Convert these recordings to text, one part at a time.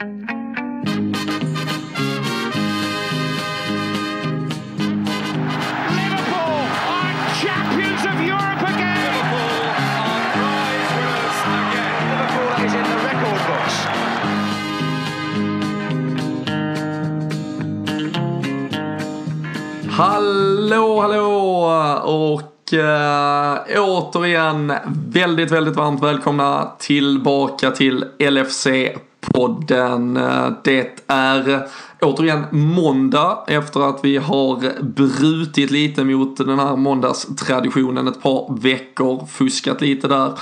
Liverpool are champions of Europe again. Liverpool are prize winners again. Liverpool is in the record books. Hallå, hallå och eh, återigen väldigt, väldigt varmt välkomna tillbaka till LFC podden. Det är återigen måndag efter att vi har brutit lite mot den här måndagstraditionen ett par veckor, fuskat lite där.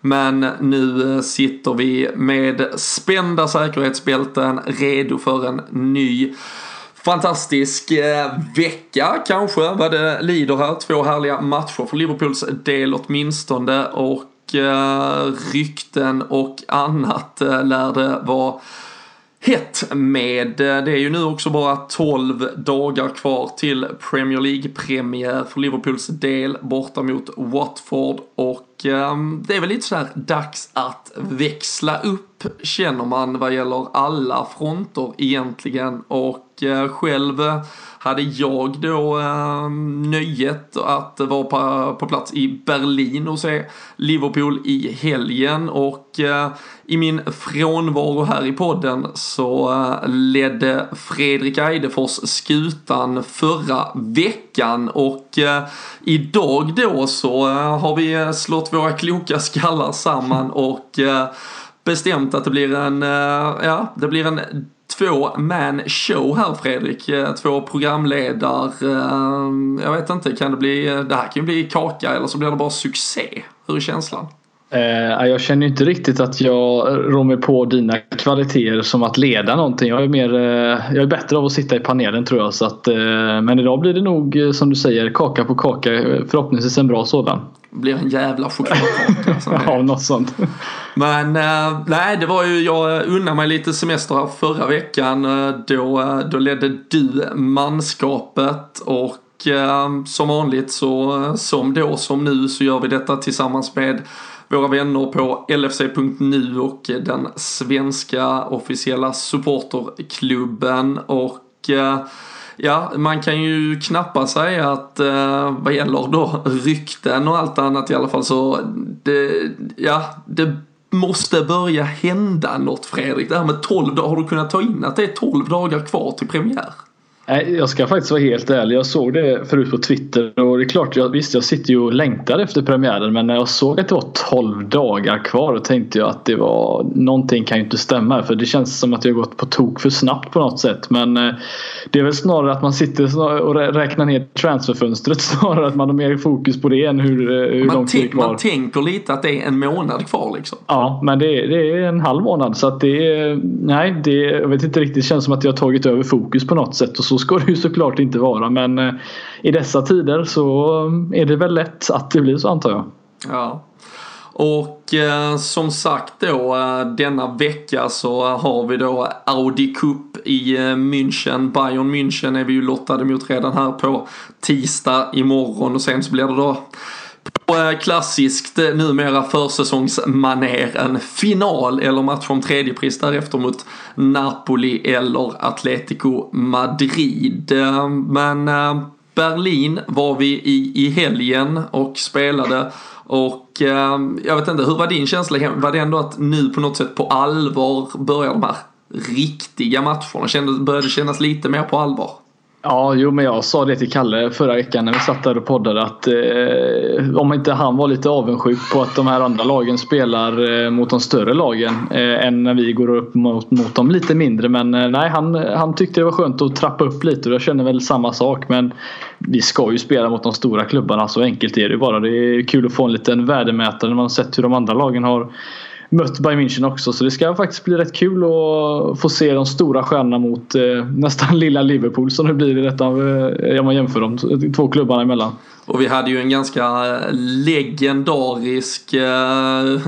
Men nu sitter vi med spända säkerhetsbälten redo för en ny fantastisk eh, vecka kanske vad det lider här. Två härliga matcher för Liverpools del åtminstone och rykten och annat eh, lär det vara hett med. Eh, det är ju nu också bara 12 dagar kvar till Premier League-premiär för Liverpools del borta mot Watford och Ehm, det är väl lite sådär dags att växla upp känner man vad gäller alla fronter egentligen. Och eh, själv hade jag då ehm, nöjet att vara på, på plats i Berlin och se Liverpool i helgen. Och eh, i min frånvaro här i podden så eh, ledde Fredrik Eidefors skutan förra veckan och eh, idag då så eh, har vi eh, slått våra kloka skallar samman och eh, bestämt att det blir en, eh, ja, det blir en två man show här Fredrik. Eh, Två programledare. Jag vet inte, kan det bli, det här kan ju bli kaka eller så blir det bara succé. Hur är känslan? Eh, jag känner inte riktigt att jag rår mig på dina kvaliteter som att leda någonting. Jag är, mer, eh, jag är bättre av att sitta i panelen tror jag. Så att, eh, men idag blir det nog eh, som du säger kaka på kaka. Förhoppningsvis en bra sådan. Det blir en jävla chokladkaka. alltså. Ja, något sånt. Men eh, nej, det var ju, jag unnade mig lite semester här förra veckan. Eh, Då, då ledde du manskapet och som vanligt så som då som nu så gör vi detta tillsammans med våra vänner på LFC.nu och den svenska officiella supporterklubben och eh, Ja, man kan ju knappast säga att eh, vad gäller då rykten och allt annat i alla fall så det, ja, det måste börja hända något Fredrik. Det här med 12 dagar, har du kunnat ta in att det är 12 dagar kvar till premiär? Nej, Jag ska faktiskt vara helt ärlig. Jag såg det förut på Twitter och det är klart, jag, visst jag sitter ju och längtar efter premiären men när jag såg att det var 12 dagar kvar då tänkte jag att det var någonting kan ju inte stämma för det känns som att jag gått på tok för snabbt på något sätt. Men eh, det är väl snarare att man sitter och rä- räknar ner transferfönstret snarare att man har mer fokus på det än hur, eh, hur Man, långt det är kvar. man tänker lite att det är en månad kvar liksom. Ja, men det, är- det är en halv månad så att det är, nej, det, jag vet inte riktigt. Det känns som att jag har tagit över fokus på något sätt och så ska det ju såklart inte vara. Men eh, i dessa tider så eh, är det väl lätt att det blir så antar jag. Ja. Och eh, som sagt då eh, denna vecka så har vi då Audi Cup i eh, München. Bayern München är vi ju lottade mot redan här på tisdag imorgon och sen så blir det då på klassiskt numera försäsongsmaner en final eller match om tredjepris därefter mot Napoli eller Atletico Madrid. Men eh, Berlin var vi i, i helgen och spelade och eh, jag vet inte, hur var din känsla? Var det ändå att nu på något sätt på allvar börjar de här riktiga matcherna? Kändes, började kännas lite mer på allvar? Ja, jo men jag sa det till Kalle förra veckan när vi satt där och poddade att eh, om inte han var lite avundsjuk på att de här andra lagen spelar eh, mot de större lagen eh, än när vi går upp mot, mot de lite mindre. Men eh, nej, han, han tyckte det var skönt att trappa upp lite och jag känner väl samma sak. Men vi ska ju spela mot de stora klubbarna, så enkelt är det bara. Det är kul att få en liten värdemätare när man har sett hur de andra lagen har mött Bayern München också. Så det ska faktiskt bli rätt kul att få se de stora stjärnorna mot eh, nästan lilla Liverpool som det blir i detta eh, om man jämför de två klubbarna emellan. Och vi hade ju en ganska eh, legendarisk eh,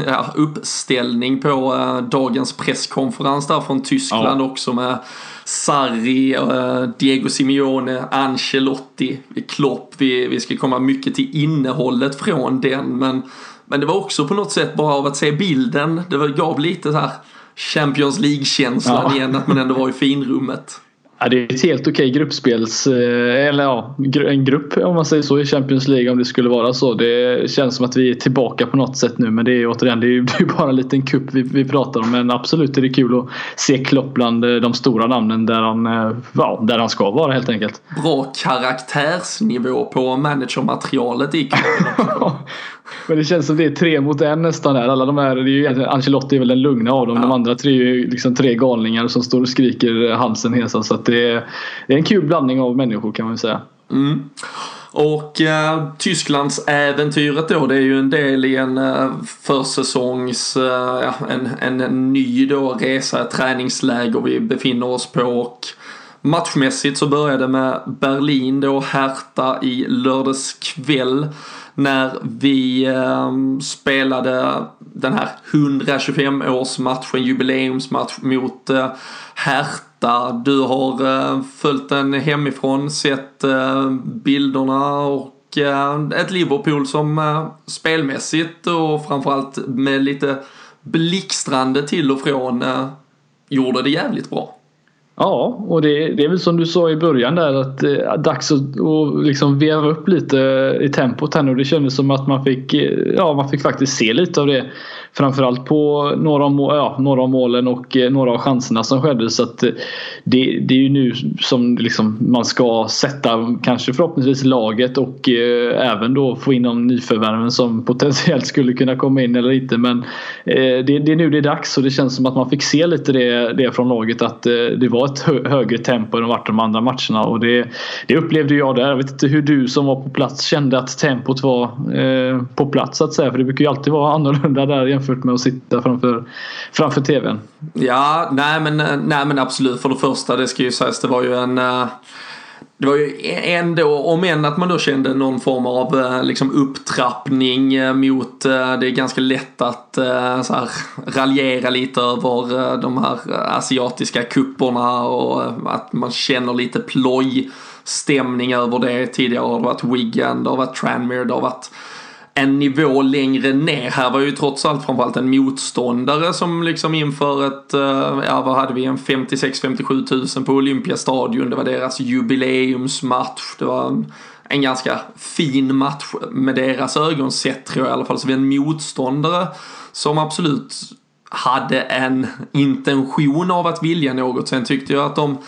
ja, uppställning på eh, dagens presskonferens där från Tyskland också med Sarri, eh, Diego Simeone, Ancelotti, Klopp. Vi, vi ska komma mycket till innehållet från den men, men det var också på något sätt bara av att se bilden. Det var, gav lite så här Champions League-känslan Ja. igen, att man ändå var i finrummet. Ja, det är ett helt okej gruppspels... eh, Eller ja, en grupp om man säger så i Champions League om det skulle vara så. Det känns som att vi är tillbaka på något sätt nu men det är återigen det är ju bara en liten kupp vi, vi pratar om. Men absolut är det kul att se Klopp bland eh, de stora namnen där han, eh, ja, där han ska vara helt enkelt. Bra karaktärsnivå på managermaterialet i. Men det känns som det är tre mot en nästan där. Alla de här, det är ju Ancelotti är väl den lugna av dem. Ja. De andra tre är ju liksom tre galningar som står och skriker halsen hesa. Så det, är, det är en kul blandning av människor kan man säga. Mm. Och eh, Tysklands äventyret då, det är ju en del i en eh, försäsongs, eh, en, en ny då resa, ett träningsläger vi befinner oss på. Och matchmässigt så började det med Berlin då, Hertha i lördags kväll. När vi eh, spelade den här 125-årsmatchen, jubileumsmatch mot eh, Hertha. Du har eh, följt den hemifrån, sett eh, bilderna och eh, ett Liverpool som eh, spelmässigt och framförallt med lite blixtrande till och från eh, gjorde det jävligt bra. Ja, och det, det är väl som du sa i början där att det är dags att, att liksom veva upp lite i tempot här nu. Det kändes som att man fick, eh, ja, man fick faktiskt se lite av det. Framförallt på några av, må- ja, några av målen och eh, några av chanserna som skedde. Så att eh, det, det är ju nu som liksom man ska sätta kanske förhoppningsvis laget och eh, även då få in de nyförvärven som potentiellt skulle kunna komma in eller inte. Men eh, det, det är nu det är dags och det känns som att man fick se lite det, det från laget att eh, det var ett hö, högre tempo än varit de andra matcherna och det, det upplevde jag där. Jag vet inte hur du som var på plats kände att tempot var eh, på plats så att säga. För det brukar ju alltid vara annorlunda där jämfört med att sitta framför, framför TVn. Ja, nej men, nej men absolut. För det första, det ska ju sägas, det var ju en... Eh, det var ju e-, ändå, om än att man då kände någon form av eh, liksom upptrappning eh, mot, det är ganska lätt att så här, raljera lite över de här asiatiska kupperna och att man känner lite ploj stämning över det. Tidigare har det varit Wigan, det har varit Tranmere, det har varit en nivå längre ner. Här var ju trots allt framförallt en motståndare som liksom inför ett, eh, ja vad hade vi, en 56-57 tusen på Olympiastadion. Det var deras jubileumsmatch. Det var en, en ganska fin match med deras ögon sett tror jag i alla fall. Så vi är en motståndare som absolut hade en intention av att vilja något. Sen tyckte jag att de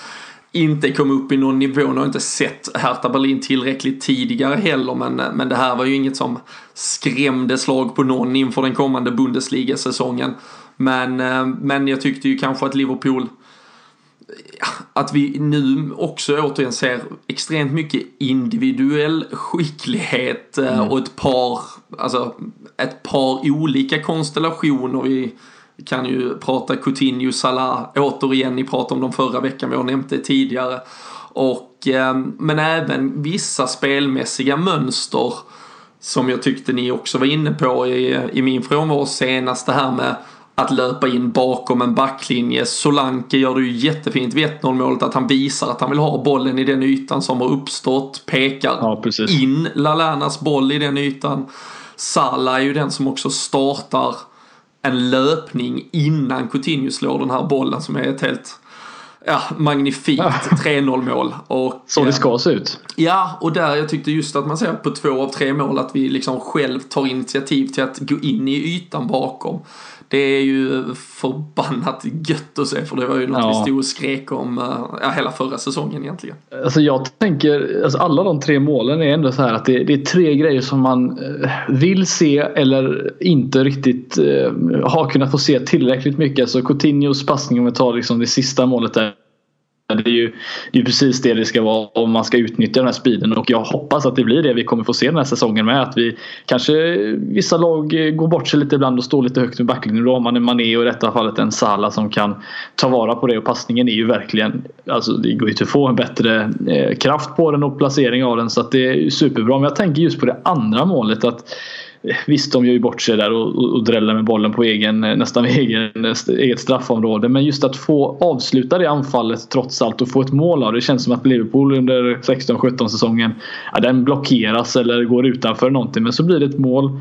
inte kom upp i någon nivå. Nu har inte sett Hertha Berlin tillräckligt tidigare heller men, men det här var ju inget som skrämde slag på någon inför den kommande Bundesliga-säsongen. Men, eh, men jag tyckte ju kanske att Liverpool att vi nu också återigen ser extremt mycket individuell skicklighet eh, och ett par, alltså ett par olika konstellationer. Vi kan ju prata Coutinho, Salah, återigen, ni pratade om dem förra veckan, vi har nämnt det tidigare. Och, eh, men även vissa spelmässiga mönster som jag tyckte ni också var inne på i, i min frånvaro senast, det här med att löpa in bakom en backlinje. Solanke gör det ju jättefint vid 1-0 målet att han visar att han vill ha bollen i den ytan som har uppstått. Pekar Ja, in Lalanas boll i den ytan. Salah är ju den som också startar en löpning innan Coutinho slår den här bollen som är ett helt ja, magnifikt 3-0 mål. Och, Så det eh, ska se ut. Ja, och där jag tyckte just att man ser på två av tre mål att vi liksom själv tar initiativ till att gå in i ytan bakom. Det är ju förbannat gött att se för det var ju något Ja. vi stod och skrek om eh, ja, hela förra säsongen egentligen. Alltså jag tänker, alltså alla de tre målen är ändå så här att det, det är tre grejer som man eh, vill se eller inte riktigt eh, har kunnat få se tillräckligt mycket. Alltså Coutinhos passning om vi tar liksom det sista målet där. Det är ju det är precis det det ska vara om man ska utnyttja den här speeden och jag hoppas att det blir det vi kommer få se den här säsongen med. Att vi kanske vissa lag går bort sig lite ibland och står lite högt med backlinjen. Då har man en Mané och i detta fallet en Sala som kan ta vara på det och passningen är ju verkligen alltså det går ju inte att få en bättre eh, kraft på den och placering av den så att det är ju superbra. Men jag tänker just på det andra målet att Visst, de gör ju bort sig där och, och, och dräller med bollen på egen, eh, nästan egen, eh, eget straffområde. Men just att få avsluta det anfallet trots allt och få ett mål av det. känns som att Liverpool under 16-17 säsongen ja, den blockeras eller går utanför någonting. Men så blir det ett mål.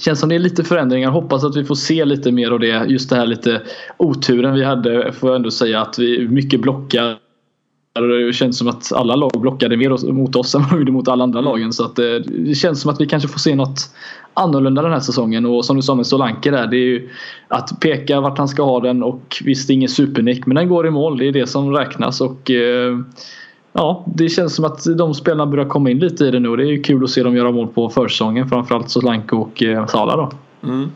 Känns som det är lite förändringar. Hoppas att vi får se lite mer av det. Just det här lite oturen vi hade får jag ändå säga att vi mycket blockar. Det känns som att alla lag blockade mer mot oss än vad vi gjorde mot alla andra lagen. Så att eh, det känns som att vi kanske får se något annorlunda den här säsongen. Och som du sa med Solanke där. Det är ju att peka vart han ska ha den och visst det är ingen supernick men den går i mål. Det är det som räknas. Och eh, Ja, det känns som att de spelarna börjar komma in lite i det nu och det är ju kul att se dem göra mål på försäsongen. Framförallt Solanke och eh, Sala då. Mm.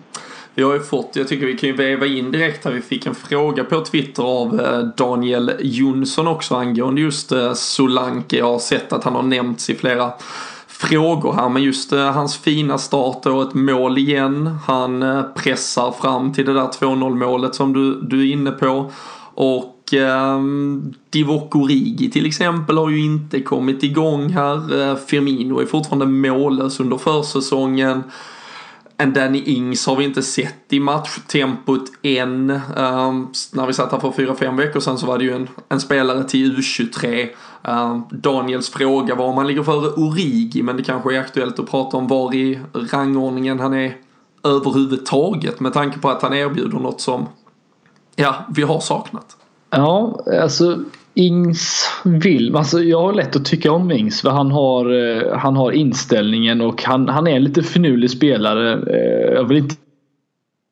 Vi har ju fått, jag tycker vi kan ju väva in direkt här, vi fick en fråga på Twitter av eh, Daniel Jonsson också angående just eh, Solanke. Jag har sett att han har nämnts i flera frågor här men just eh, hans fina start och ett mål igen. Han pressar fram till det där 2-0 målet som du, du är inne på. Och eh, Divock Origi till exempel har ju inte kommit igång här. Eh, Firmino är fortfarande mållös under försäsongen. En Danny Ings har vi inte sett i matchtempot än. Um, när vi satt här för 4-5 veckor sedan så var det ju en, en spelare till U23. Um, ehm, Daniels fråga var om han ligger före Origi men det kanske är aktuellt att prata om var i rangordningen han är överhuvudtaget med tanke på att han erbjuder något som ja, vi har saknat. Ja, alltså Ings vill, alltså jag har lätt att tycka om Ings för han har, eh, han har inställningen och han, han är en lite finurlig spelare. Eh, jag vill inte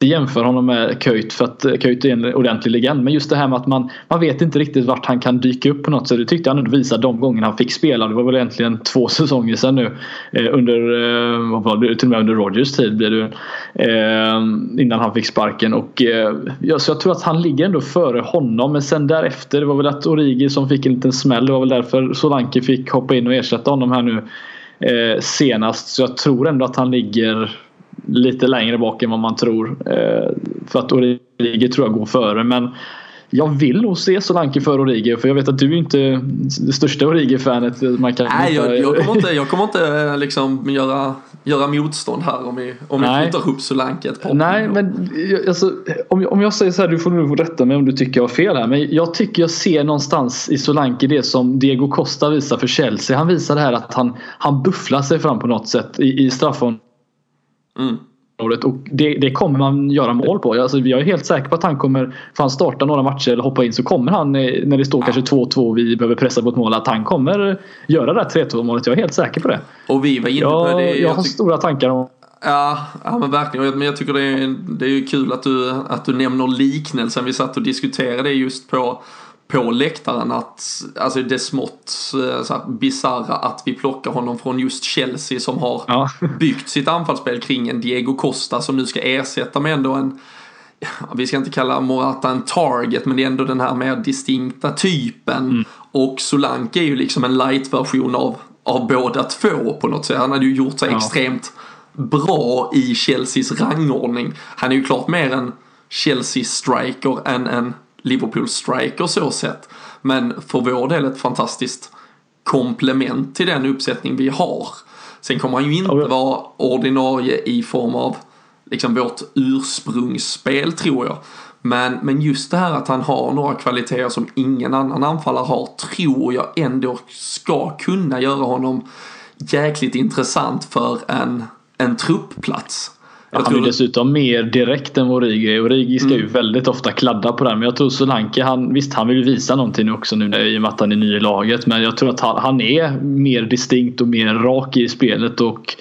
jämför honom med Köjt för att eh, Köjt är en ordentlig legend. Men just det här med att man, man vet inte riktigt vart han kan dyka upp på något sätt. Det tyckte han ändå visade de gångerna han fick spela. Det var väl egentligen två säsonger sedan nu. Eh, under, eh, vad var det, till och med under Rogers tid blir det eh, Innan han fick sparken. Och, eh, ja, så jag tror att han ligger ändå före honom. Men sen därefter, det var väl att Origi som fick en liten smäll. Det var väl därför Solanke fick hoppa in och ersätta honom här nu eh, senast. Så jag tror ändå att han ligger lite längre bak än vad man tror. Eh, för att Origi tror jag går före. Men jag vill nog se Solanke för Origi för jag vet att du är inte det största Origi-fanet. Nej, jag, jag, kommer inte, jag kommer inte eh, liksom göra, göra motstånd här om vi, om vi flyttar upp Solanke ett par Nej, men alltså, om, om jag säger så här, du får nog rätta mig om du tycker jag har fel här. Men jag tycker jag ser någonstans i Solanke det som Diego Costa visar för Chelsea. Han visar det här att han, han bufflar sig fram på något sätt i, i straffområdet Mm. Och det, det, kommer man göra mål på. Alltså, jag är helt säker på att han kommer, för han startar några matcher eller hoppa in så kommer han eh, när det står ja. kanske 2-2 och vi behöver pressa på ett mål att han kommer göra det här 3-2 målet. Jag är helt säker på det. Och vi var inne på det. Jag, jag har stora tankar om Ja, ja men verkligen. Men jag tycker det är, det är kul att du, att du nämner liknelsen. Vi satt och diskuterade det just på på läktaren att, alltså det smått eh, så bisarra att vi plockar honom från just Chelsea som har ja. byggt sitt anfallsspel kring en Diego Costa som nu ska ersätta med ändå en vi ska inte kalla Morata en target men det är ändå den här mer distinkta typen. Mm. Och Solanke är ju liksom en light-version av, av båda två på något sätt. Han hade ju gjort sig ja. extremt bra i Chelseas rangordning. Han är ju klart mer en Chelsea-striker än en Liverpool striker så sett. Men för vår del ett fantastiskt komplement till den uppsättning vi har. Sen kommer han ju inte vara ordinarie i form av liksom vårt ursprungsspel tror jag. Men, men just det här att han har några kvaliteter som ingen annan anfallare har tror jag ändå ska kunna göra honom jäkligt intressant för en, en truppplats. Han är dessutom mer direkt än Origi. Origi ska mm. ju väldigt ofta kladda på det Men jag tror Solanke, han, visst han vill visa någonting också nu i och med att han är ny i laget. Men jag tror att han, han är mer distinkt och mer rak i spelet. Och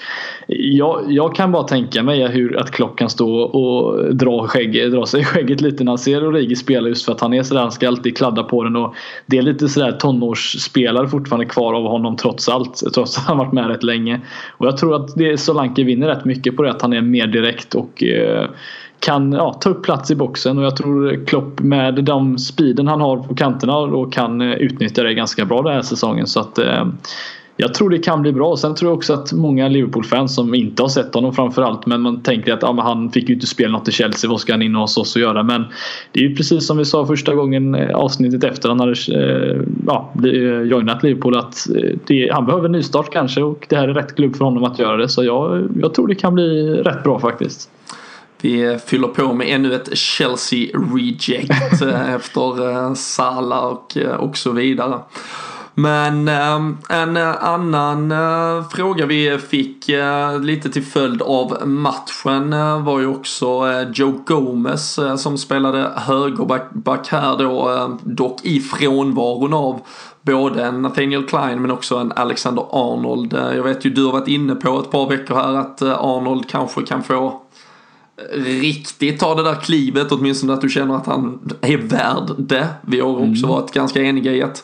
jag, jag kan bara tänka mig hur att klockan kan stå och dra, skägg, drar sig i skägget lite när han ser Origi spela just för att han är sådär, han ska alltid kladda på den och det är lite sådär tonårsspelare fortfarande kvar av honom trots allt. Trots att han varit med rätt länge. Och jag tror att det, Solanke vinner rätt mycket på det att han är mer direkt och eh, kan ja, ta upp plats i boxen och jag tror Klopp med de speeden han har på kanterna då kan eh, utnyttja det ganska bra den här säsongen. Så att eh, jag tror det kan bli bra. Sen tror jag också att många Liverpool-fans som inte har sett honom framförallt men man tänker att ja, han fick ju inte spela något i Chelsea. Vad ska han in hos oss och göra? Men det är ju precis som vi sa första gången eh, avsnittet efter han hade eh, ja, eh, joinat Liverpool att eh, det, han behöver en nystart kanske och det här är rätt klubb för honom att göra det. Så jag, jag tror det kan bli rätt bra faktiskt. Vi fyller på med ännu ett Chelsea reject efter Sala och, och så vidare. Men um, en annan uh, fråga vi fick uh, lite till följd av matchen var ju också Joe Gomez som spelade högerback här då, dock i frånvaron av både en Nathaniel Klein men också en Alexander Arnold. Jag vet ju du har varit inne på ett par veckor här att Arnold kanske kan få riktigt ta det där klivet, åtminstone att du känner att han är värd det. Vi har också mm. varit ganska eniga i att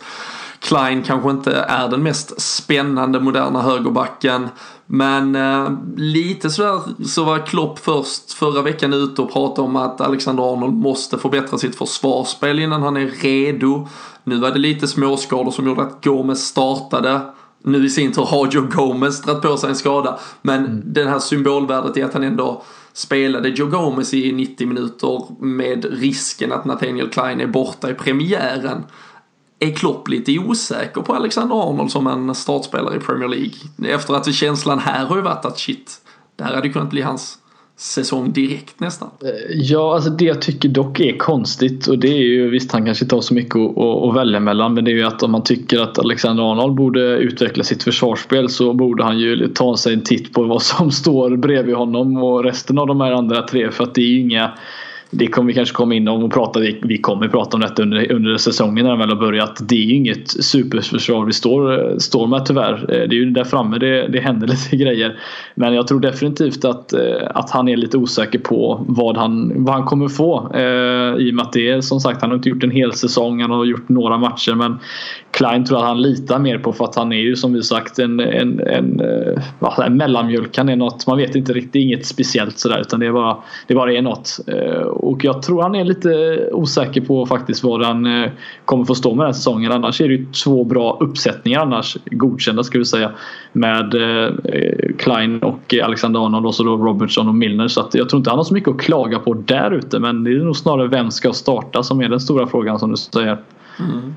Klein kanske inte är den mest spännande moderna högerbacken. Men eh, lite sådär så var Klopp först förra veckan ute och pratade om att Alexander Arnold måste förbättra sitt försvarsspel innan han är redo. Nu var det lite småskador som gjorde att Gomes startade. Nu i sin tur har Joe Gomez dragit på sig en skada. Men mm. det här symbolvärdet är att han ändå spelade Joe Gomez i 90 minuter med risken att Nathaniel Klein är borta i premiären. Är Klopp lite osäker på Alexander Arnold som en startspelare i Premier League? Efter att känslan här har ju varit att shit, det här hade kunnat bli hans säsong direkt nästan. Eh, ja, alltså det jag tycker dock är konstigt och det är ju visst han kanske inte har så mycket att, att, välja mellan men det är ju att om man tycker att Alexander Arnold borde utveckla sitt försvarsspel så borde han ju ta sig en titt på vad som står bredvid honom och resten av de här andra tre för att det är ju inga det kommer vi kanske komma in om och prata. Vi kommer prata om detta under, under säsongen när den väl har börjat. Det är ju inget superförsvar vi står, står med tyvärr. Eh, det är ju där framme det, det händer lite grejer. Men jag tror definitivt att, eh, att han är lite osäker på vad han, vad han kommer få. Eh, I och med att det är som sagt, han har inte gjort en hel säsong. Han har gjort några matcher. Men Klein tror jag han litar mer på för att han är ju som vi sagt en, en, en, eh, en, en mellanmjölk. Han är något, man vet inte riktigt, inget speciellt sådär utan det är bara, det bara är något. Och jag tror han är lite osäker på faktiskt vad han eh, kommer få stå med den här säsongen. Annars är det ju två bra uppsättningar annars. Godkända ska vi säga. Med eh, Klein och Alexander Arnold och så då Robertson och Milner. Så jag tror inte han har så mycket att klaga på där ute. Men det är nog snarare vem ska starta som är den stora frågan som du säger. Mm.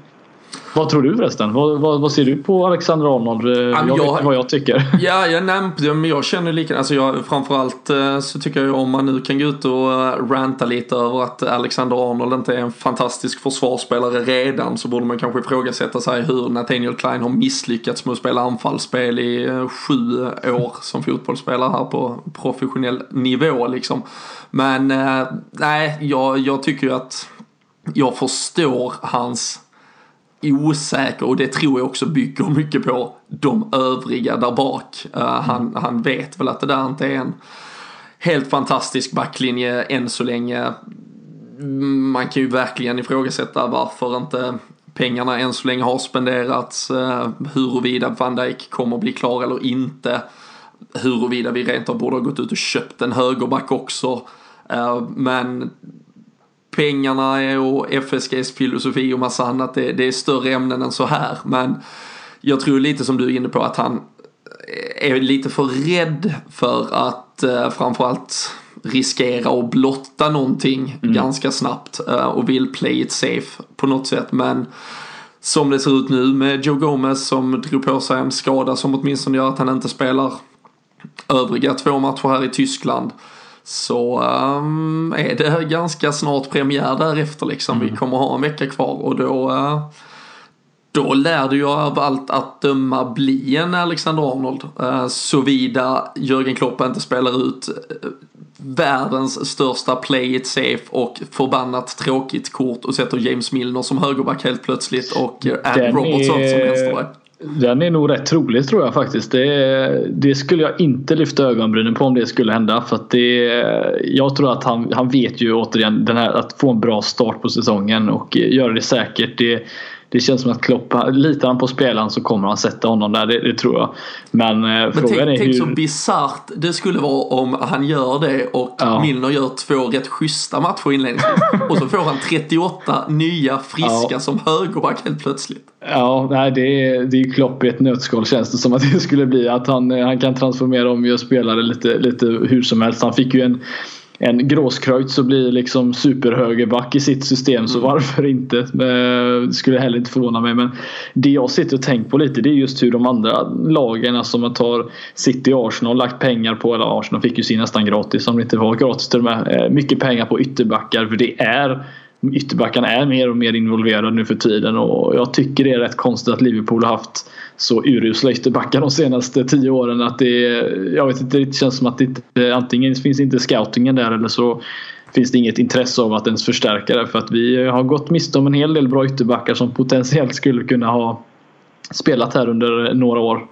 Vad tror du förresten? Vad, vad, vad ser du på Alexander Arnold? Eh, jag, jag vet vad jag tycker. Ja, jag, nej, men jag känner lika. Alltså jag, framförallt eh, så tycker jag om man nu kan gå ut och eh, ranta lite över att Alexander Arnold inte är en fantastisk försvarsspelare redan så borde man kanske ifrågasätta sig hur Nathaniel Klein har misslyckats med att spela anfallsspel i sju år som fotbollsspelare här på professionell nivå liksom. Men nej, jag, jag tycker ju att jag förstår hans osäker och det tror jag också bygger mycket på de övriga där bak. Uh, han, han vet väl att det där inte är en helt fantastisk backlinje än så länge. Man kan ju verkligen ifrågasätta varför inte pengarna än så länge har spenderats. Uh, huruvida van Dijk kommer bli klar eller inte. Huruvida vi rent av borde ha gått ut och köpt en högerback också. Uh, men pengarna och FSGs filosofi och massa annat. Det, det är större ämnen än så här. Men jag tror lite som du är inne på att han är lite för rädd för att eh, framförallt riskera att blotta någonting mm. ganska snabbt eh, och vill play it safe på något sätt. Men som det ser ut nu med Joe Gomez som drog på sig en skada som åtminstone gör att han inte spelar övriga två matcher här i Tyskland så um, är det ganska snart premiär därefter liksom. Mm. Vi kommer ha en vecka kvar och då uh, då lär det ju av allt att döma bli en Alexander Arnold. Uh, såvida Jörgen Klopp inte spelar ut uh, världens största play it safe och förbannat tråkigt kort och sätter James Milner som högerback helt plötsligt och Andy Robertson som vänsterback. Den är nog rätt trolig tror jag faktiskt. Det, det, skulle jag inte lyfta ögonbrynen på om det skulle hända. För att det, jag tror att han, han vet ju återigen den här, att få en bra start på säsongen och eh, göra det säkert. Det, det känns som att Klopp, litar han på spelaren så kommer han sätta honom där, det, det tror jag. Men, eh, Men frågan tänk, är tänk hur... så bisarrt det skulle vara om han gör det och ja. Milner gör två rätt schyssta matcher inledningsvis. och så får han 38 nya friska ja. som högerback helt plötsligt. Ja, nej, det är, det är Klopp i ett nötskal känns det som att det skulle bli. Att han, han kan transformera om och spelare lite, lite hur som helst. Han fick ju en en Gråskreutz så blir liksom superhögerback i sitt system så mm. varför inte? Det eh, skulle heller inte förvåna mig men det jag sitter och tänker på lite det är just hur de andra lagen, alltså man tar City och Arsenal lagt pengar på, eller Arsenal fick ju sin nästan gratis om det inte var gratis till och med. Eh, mycket pengar på ytterbackar för det är ytterbackarna är mer och mer involverade nu för tiden och jag tycker det är rätt konstigt att Liverpool har haft så urusla ytterbackar de senaste tio åren att det jag vet inte, det känns som att det antingen finns inte scoutingen där eller så finns det inget intresse av att ens förstärka det för att vi har gått miste om en hel del bra ytterbackar som potentiellt skulle kunna ha spelat här under några år.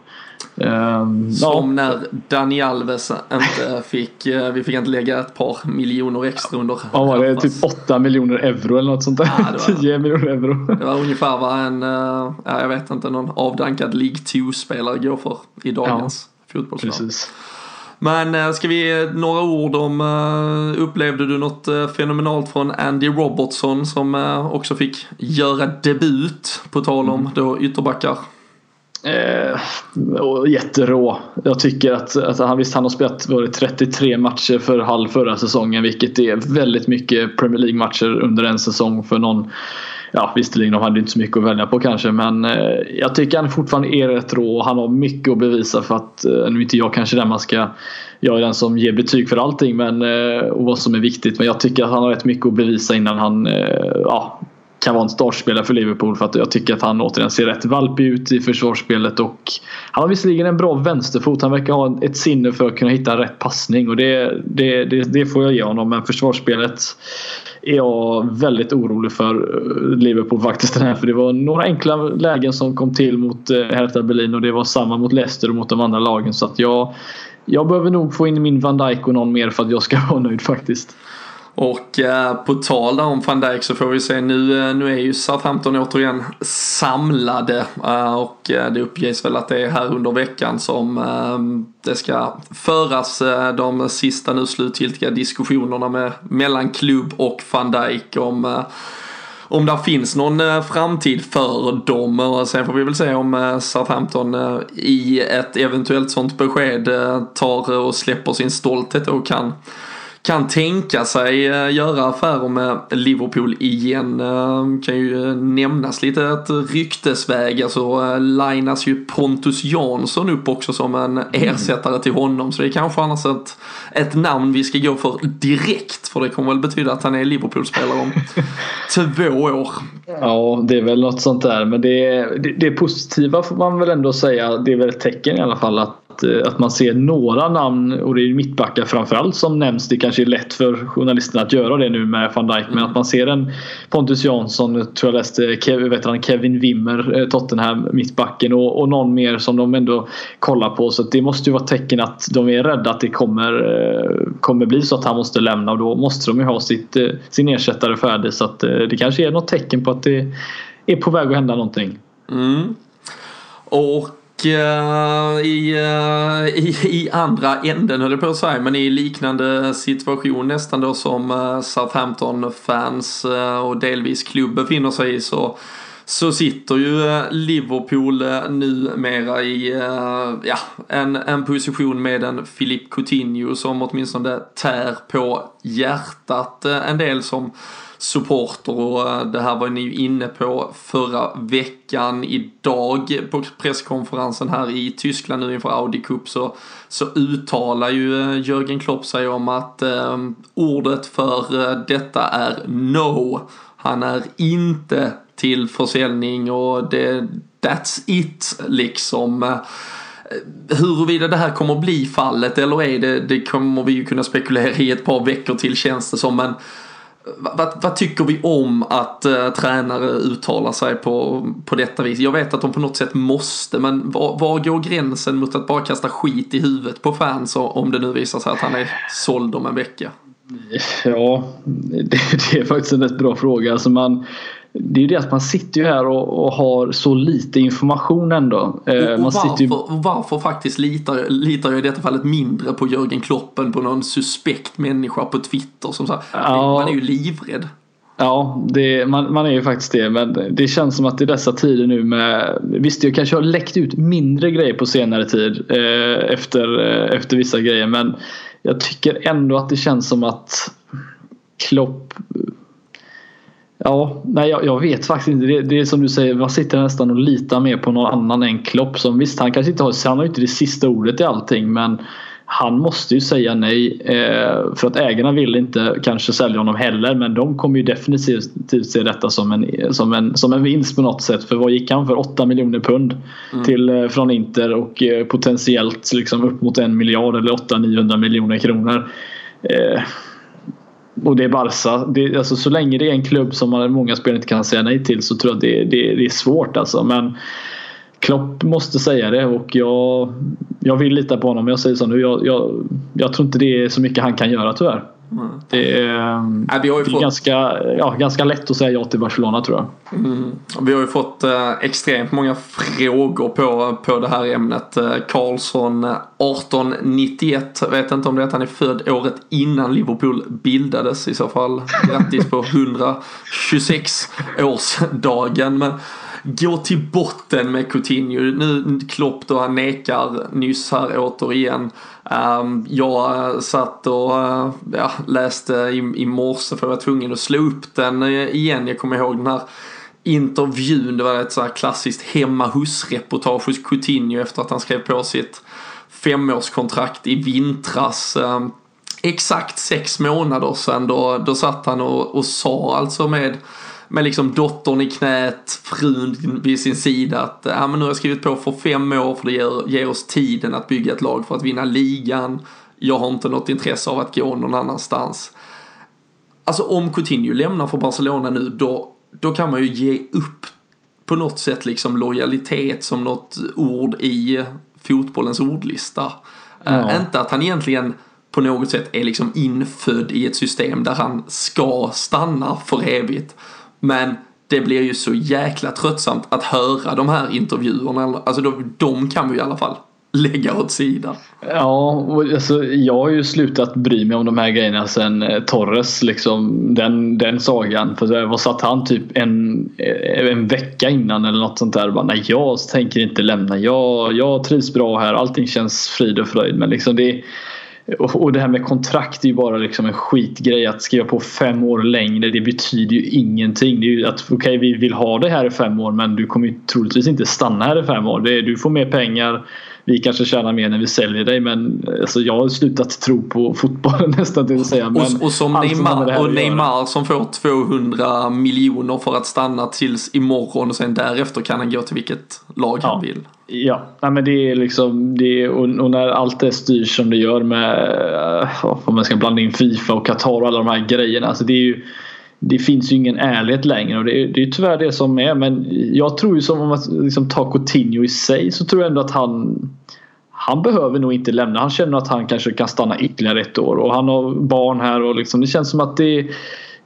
Um, Som ja. när Dani Alves inte fick, eh, vi fick inte lägga ett par miljoner extra under. Ja var det typ 8 miljoner euro eller något sånt där? Ja, var, 10 miljoner euro. Det var ungefär vad en, eh, ja, jag vet inte, någon avdankad League 2-spelare går för i dagens ja, fotbollslag. Precis. Men eh, ska vi, några ord om, upplevde du något fenomenalt från Andy Robertson som också fick göra debut på tal om mm. då ytterbackar? Eh, jätterå. Jag tycker att, att han visst han har spelat var det 33 matcher för halv förra säsongen vilket är väldigt mycket Premier League matcher under en säsong för någon. Ja visserligen de hade inte så mycket att välja på kanske men eh, jag tycker han fortfarande är rätt rå. Och han har mycket att bevisa för att eh, nu är inte jag kanske den man ska Jag är den som ger betyg för allting men, eh, och vad som är viktigt. Men jag tycker att han har rätt mycket att bevisa innan han eh, ja, kan vara en startspelare för Liverpool för att jag tycker att han återigen ser rätt valpig ut i försvarsspelet och han har visserligen en bra vänsterfot. Han verkar ha ett sinne för att kunna hitta rätt passning och det, det, det, det får jag ge honom. Men försvarsspelet är jag väldigt orolig för eh, Liverpool faktiskt den här. För det var några enkla lägen som kom till mot eh, Hertha Berlin och det var samma mot Leicester och mot de andra lagen. Så att jag, jag behöver nog få in min Van Dijk och någon mer för att jag ska vara nöjd faktiskt. Och eh, på tal om van Dijk så får vi se nu, eh, nu är ju Southampton återigen samlade eh, och eh, det uppges väl att det är här under veckan som eh, det ska föras eh, de sista nu slutgiltiga diskussionerna med, mellan klubb och van Dijk om om det finns någon framtid för dem. Och sen får vi väl se om Southampton i ett eventuellt sånt besked tar och släpper sin stolthet och kan kan tänka sig eh, göra affärer med Liverpool igen. Eh, kan ju nämnas lite ett ryktesväg, alltså eh, linas ju Pontus Jansson upp också som en ersättare till honom. Så det är kanske annars ett, ett namn vi ska gå för direkt, för det kommer väl betyda att han är Liverpool-spelare om två år. Ja, det är väl något sånt där, men det, det, det positiva får man väl ändå säga, det är väl ett tecken i alla fall att Eh, att, man ser några namn och det är mittbackar framförallt som nämns. Det kanske är lätt för journalisterna att göra det nu med van Dijk men att man ser en Pontus Jansson, tror jag läste Kevin, vet han, Kevin Wimmer, eh, Tottenham mittbacken och, och någon mer som de ändå kollar på. Så det måste ju vara tecken att de är rädda att det kommer, eh, kommer bli så att han måste lämna och då måste de ju ha sitt, sin ersättare färdig. Så att det kanske är något tecken på att det är på väg att hända någonting. Mm. Och uh, i, uh, i, i, andra änden höll jag på att säga, men i liknande situation nästan då som uh, Southampton-fans och delvis klubb befinner sig i så så sitter ju eh, Liverpool eh, numera i eh, ja, en, en position med en Philippe Coutinho som åtminstone tär på hjärtat en del som supporter och det här var ni ju inne på förra veckan. Idag på presskonferensen här i Tyskland nu inför Audi Cup så, så uttalar ju Jörgen Klopp sig om att eh, ordet för detta är no. Han är inte till försäljning och det, that's it liksom. Huruvida det här kommer bli fallet eller ej, det, det kommer vi ju kunna spekulera i ett par veckor till känns det som. Men vad, vad, tycker vi om att uh, tränare uttalar sig på, på detta vis? Jag vet att de på något sätt måste, men var, var går gränsen mot att bara kasta skit i huvudet på fans om det nu visar sig att han är såld om en vecka? Ja, det, det är faktiskt en rätt bra fråga. Alltså man, det är ju det att man sitter ju här och, och har så lite information ändå. Eh, och, och varför, ju... varför faktiskt litar, litar jag i detta fallet mindre på Jörgen Klopp än på någon suspekt människa på Twitter som så här, ja. man är ju livrädd. Ja, det, man, man, är ju faktiskt det. Men det känns som att i dessa tider nu med... Visst, jag kanske har läckt ut mindre grejer på senare tid eh, efter, eh, efter vissa grejer. Men jag tycker ändå att det känns som att Klopp Ja, nej jag, jag, vet faktiskt inte. Det, det är som du säger, man sitter nästan och litar mer på någon annan än Klopp. Som visst, han kanske inte har, han har inte det sista ordet i allting men han måste ju säga nej eh, för att ägarna vill inte kanske sälja honom heller men de kommer ju definitivt se detta som en, som en, som en vinst på något sätt för vad gick han för? 8 miljoner pund mm. till, eh, från Inter och eh, potentiellt liksom upp mot en miljard eller 800-900 miljoner kronor. Och det är Barca. Det, alltså, så länge det är en klubb som många spelare inte kan säga nej till så tror jag det, det, det är svårt alltså. Men Klopp måste säga det och jag, jag vill lita på honom. Jag säger så nu. Jag, jag, jag tror inte det är så mycket han kan göra tyvärr. Mm. Det är, Nej, vi har ju det är ganska, ja, ganska lätt att säga ja till Barcelona tror jag. Mm. Vi har ju fått eh, extremt många frågor på, på det här ämnet. Eh, Karlsson 1891. Vet inte om det är att han är född året innan Liverpool bildades i så fall. Grattis på 126 årsdagen. Men gå till botten med Coutinho. Nu Klopp då han nekar nyss här återigen. Um, jag eh, satt och uh, ja, läste i, i morse för jag var tvungen att slå upp den eh, igen. Jag kommer ihåg den här intervjun. Det var ett så här klassiskt hemma hos-reportage hos Coutinho efter att han skrev på sitt femårskontrakt i vintras. Um, exakt sex månader sedan då, då satt han och, och sa alltså med med liksom dottern i knät, frun vid sin sida att ja, men nu har jag skrivit på för fem år för det ger, ger oss tiden att bygga ett lag för att vinna ligan. Jag har inte något intresse av att gå någon annanstans. Alltså om Coutinho lämnar för Barcelona nu då, då kan man ju ge upp på något sätt liksom lojalitet som något ord i fotbollens ordlista. Ja. Uh, inte att han egentligen på något sätt är liksom infödd i ett system där han ska stanna för evigt. Men det blir ju så jäkla tröttsamt att höra de här intervjuerna. Alltså de, de kan vi i alla fall lägga åt sidan. Ja, alltså, jag har ju slutat bry mig om de här grejerna sen eh, Torres, liksom, den, den sagan. För vad satt han typ en, eh, en vecka innan eller något sånt där. Bara, Nej, jag tänker inte lämna. Jag, jag trivs bra här. Allting känns frid och fröjd. Men liksom det och det här med kontrakt är ju bara liksom en skitgrej. Att skriva på fem år längre det betyder ju ingenting. Det är ju att okej okay, vi vill ha det här i fem år men du kommer ju troligtvis inte stanna här i fem år. Det är, du får mer pengar. Vi kanske tjänar mer när vi säljer dig men alltså, jag har slutat tro på fotbollen nästan till att säga. Men och, och som Neymar, och Neymar som får 200 miljoner för att stanna tills imorgon och sen därefter kan han gå till vilket lag ja. han vill. Ja, Nej, men det är liksom det och, och, när allt det styrs som det gör med uh, om man ska blanda in Fifa och Qatar och alla de här grejerna. Alltså det, är ju, det finns ju ingen ärlighet längre och det är, det är tyvärr det som är. Men jag tror ju som om man liksom tar Coutinho i sig så tror jag ändå att han han behöver nog inte lämna. Han känner att han kanske kan stanna ytterligare ett år och han har barn här och liksom, det känns som att det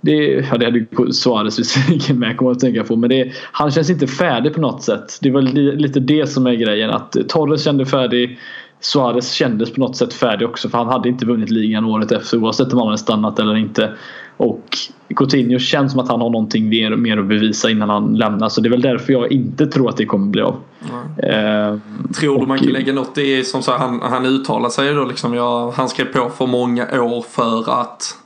det, ja, det hade ju Suarez visserligen med kommer att tänka på. Men det, han känns inte färdig på något sätt. Det var lite det som är grejen. Att Torres kände färdig. Suarez kändes på något sätt färdig också för han hade inte vunnit ligan året efter oavsett om han hade stannat eller inte. Och Coutinho känns som att han har någonting mer, mer att bevisa innan han lämnar. Så det är väl därför jag inte tror att det kommer bli av. Mm. Eh, tror du man kan lägga något i som så han, han uttalar sig då liksom. Jag, han skrev på för många år för att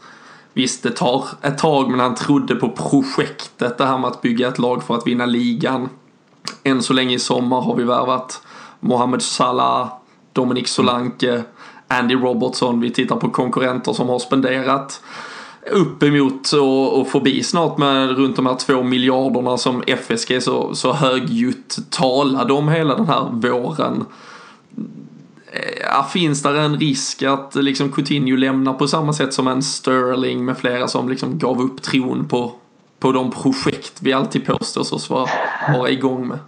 Visst, det tar ett tag men han trodde på projektet, det här med att bygga ett lag för att vinna ligan. Än så länge i sommar har vi värvat Mohamed Salah, Dominic Solanke, Andy Robertson. Vi tittar på konkurrenter som har spenderat uppemot och, och förbi snart med runt de här två miljarderna som FSG så, så högljutt talade om hela den här våren. Eh, ja, finns där en risk att liksom Coutinho lämnar på samma sätt som en Sterling med flera som liksom gav upp tron på, på de projekt vi alltid påstås oss vara, vara igång med?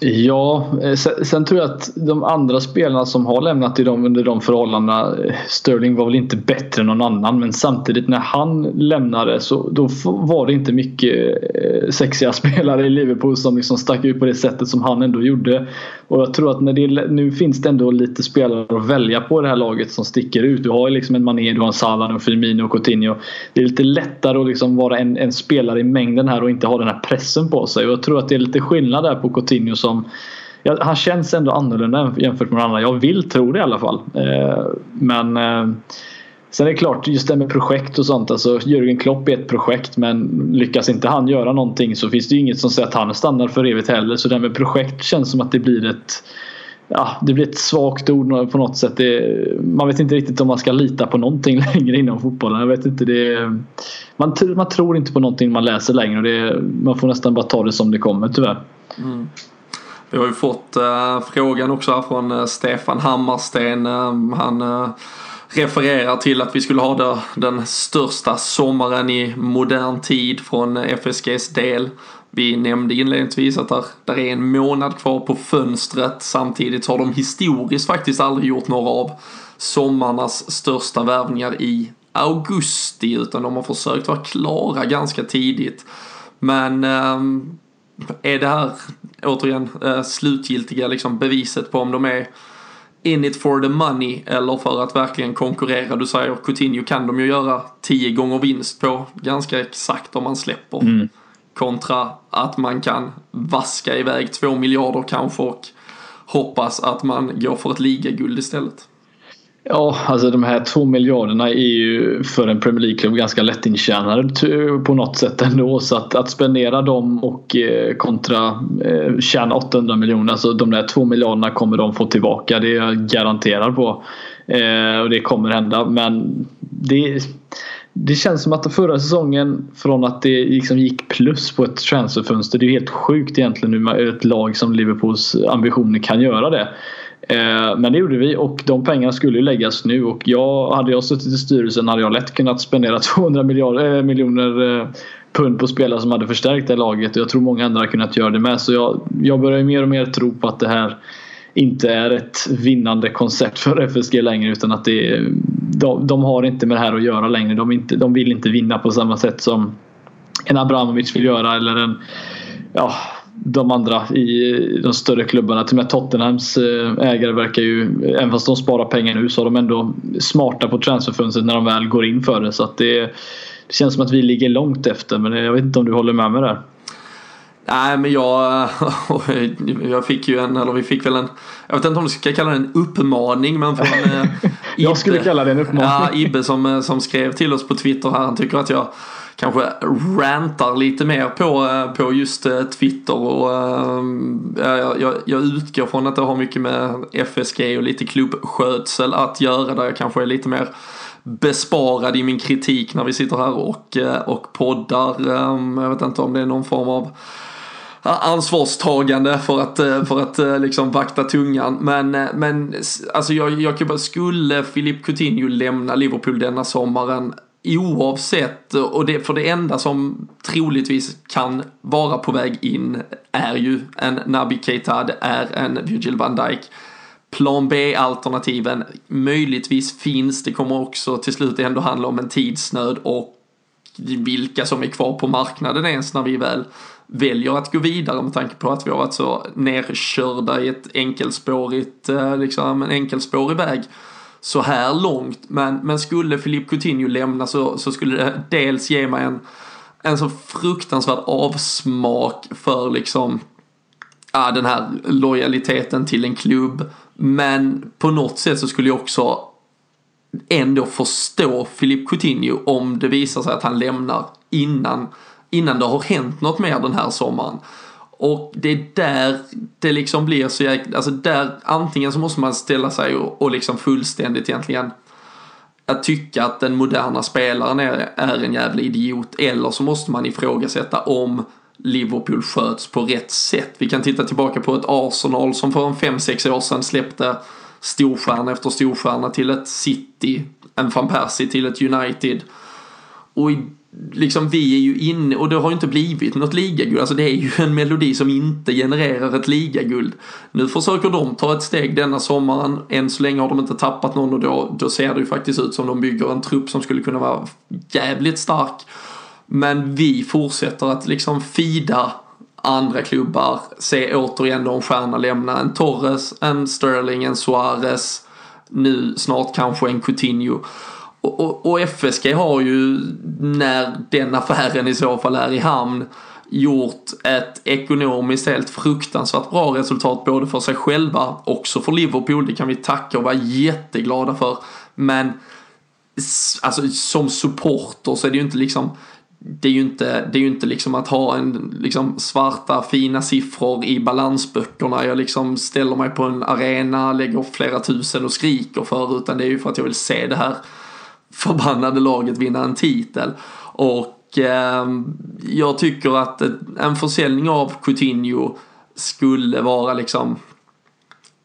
Ja, eh, sen, tror jag att de andra spelarna som har lämnat i dem under de förhållandena eh, Sterling var väl inte bättre än någon annan men samtidigt när han lämnade så då var det inte mycket eh, sexiga spelare i Liverpool som liksom stack ut på det sättet som han ändå gjorde. Och jag tror att när det, nu finns det ändå lite spelare att välja på i det här laget som sticker ut. Du har ju liksom en Mané, du har en Salah, och Firmino och Coutinho. Det är lite lättare att liksom vara en, en spelare i mängden här och inte ha den här pressen på sig. Och jag tror att det är lite skillnad där på Coutinho som ja, han känns ändå annorlunda jämfört med andra. Jag vill tro det i alla fall. Eh, men eh, Sen är det klart, just det med projekt och sånt. Alltså Jürgen Klopp är ett projekt men lyckas inte han göra någonting så finns det ju inget som säger att han stannar för evigt heller. Så det här med projekt känns som att det blir ett ja, det blir ett svagt ord på något sätt. Det, man vet inte riktigt om man ska lita på någonting längre inom fotbollen. Jag vet inte, det, man, man tror inte på någonting man läser längre. Och det, man får nästan bara ta det som det kommer tyvärr. Mm. Vi har ju fått äh, frågan också här från äh, Stefan Hammarsten. Äh, han refererar till att vi skulle ha det, den största sommaren i modern tid från FSGs del. Vi nämnde inledningsvis att där, där är en månad kvar på fönstret. Samtidigt har de historiskt faktiskt aldrig gjort några av sommarnas största värvningar i augusti utan de har försökt vara klara ganska tidigt. Men eh, är det här återigen eh, slutgiltiga liksom beviset på om de är in it for the money eller för att verkligen konkurrera. Du säger Coutinho kan de ju göra tio gånger vinst på ganska exakt om man släpper. Mm. Kontra att man kan vaska iväg två miljarder kanske och hoppas att man går för ett ligaguld istället. Ja, alltså de här två miljarderna är ju för en Premier League-klubb ganska lättintjänade på något sätt ändå. Så att, att spendera dem och eh, kontra eh, tjäna 800 miljoner, alltså de där två miljarderna kommer de få tillbaka. Det är jag garanterad på. Eh, och det kommer hända. Men det, det känns som att förra säsongen från att det liksom gick plus på ett transferfönster. Det är helt sjukt egentligen hur ett lag som Liverpools ambitioner kan göra det. Eh, men det gjorde vi och de pengarna skulle ju läggas nu och jag, hade jag suttit i styrelsen hade jag lätt kunnat spendera 200 miljarder, äh, miljoner eh, pund på spelare som hade förstärkt det laget och jag tror många andra hade kunnat göra det med. Så jag, jag börjar mer och mer tro på att det här inte är ett vinnande koncept för FSG längre utan att det, de, de har inte med det här att göra längre. De, inte, de vill inte vinna på samma sätt som en Abramovic vill göra eller en ja, de andra i de större klubbarna. Till och med Tottenhams eh, ägare verkar ju, även fast de sparar pengar nu, så är de ändå smarta på transferfönstret när de väl går in för det. Så att det, det känns som att vi ligger långt efter, men jag vet inte om du håller med mig där? Nej men jag, jag fick ju en, eller vi fick väl en, jag vet inte om du ska kalla det en uppmaning men från eh, Jag skulle kalla det en uppmaning. Ja, Ibbe som, eh, som skrev till oss på Twitter här, han tycker att jag kanske rantar lite mer på, eh, på just Twitter och äh, jag, jag utgår från att det har mycket med FSG och lite klubbskötsel att göra där jag kanske är lite mer besparad i min kritik när vi sitter här och, och poddar. Jag vet inte om det är någon form av ansvarstagande för att, eh, för att eh, liksom vakta tungan. Men, eh, men alltså jag, jag kan bara, skulle Filip Coutinho lämna Liverpool denna sommaren oavsett, och det, för det enda som troligtvis kan vara på väg in är ju en Naby Keita, det är en Virgil van Dijk. Plan B-alternativen möjligtvis finns, det kommer också till slut ändå handla om en tidsnöd och vilka som är kvar på marknaden ens när vi väl väljer att gå vidare med tanke på att vi har varit så nerkörda i ett enkelspårigt, eh, liksom en enkelspårig väg så här långt. Men, men skulle Filip Coutinho lämna så, så skulle det dels ge mig en, en så fruktansvärd avsmak för liksom ja, den här lojaliteten till en klubb. Men på något sätt så skulle jag också ändå förstå Filip Coutinho om det visar sig att han lämnar innan, innan det har hänt något mer den här sommaren. Och det är där det liksom blir så jäkla, alltså där antingen så måste man ställa sig och, och liksom fullständigt egentligen att tycka att den moderna spelaren är, är en jävla idiot eller så måste man ifrågasätta om Liverpool sköts på rätt sätt. Vi kan titta tillbaka på ett Arsenal som för en 5-6 år sedan släppte storstjärna efter storstjärna till ett City, en van Persie till ett United. Och liksom vi är ju inne, och det har ju inte blivit något ligaguld, alltså det är ju en melodi som inte genererar ett ligaguld. Nu försöker de ta ett steg denna sommaren, än så länge har de inte tappat någon och då, då ser det ju faktiskt ut som de bygger en trupp som skulle kunna vara jävligt stark. Men vi fortsätter att liksom fida andra klubbar, se återigen en stjärna lämna, en Torres, en Sterling, en Suarez, nu snart kanske en Coutinho. Och, och, och, FSG har ju, när den affären i så fall är i hamn, gjort ett ekonomiskt helt fruktansvärt bra resultat både för sig själva, också för Liverpool. Det kan vi tacka och vara jätteglada för. Men alltså, som supporter så är det ju inte liksom det är ju inte, det är ju inte liksom att ha en liksom svarta fina siffror i balansböckerna. Jag liksom ställer mig på en arena, lägger flera tusen och skriker för utan det är ju för att jag vill se det här förbannade laget vinna en titel. Och eh, jag tycker att en försäljning av Coutinho skulle vara liksom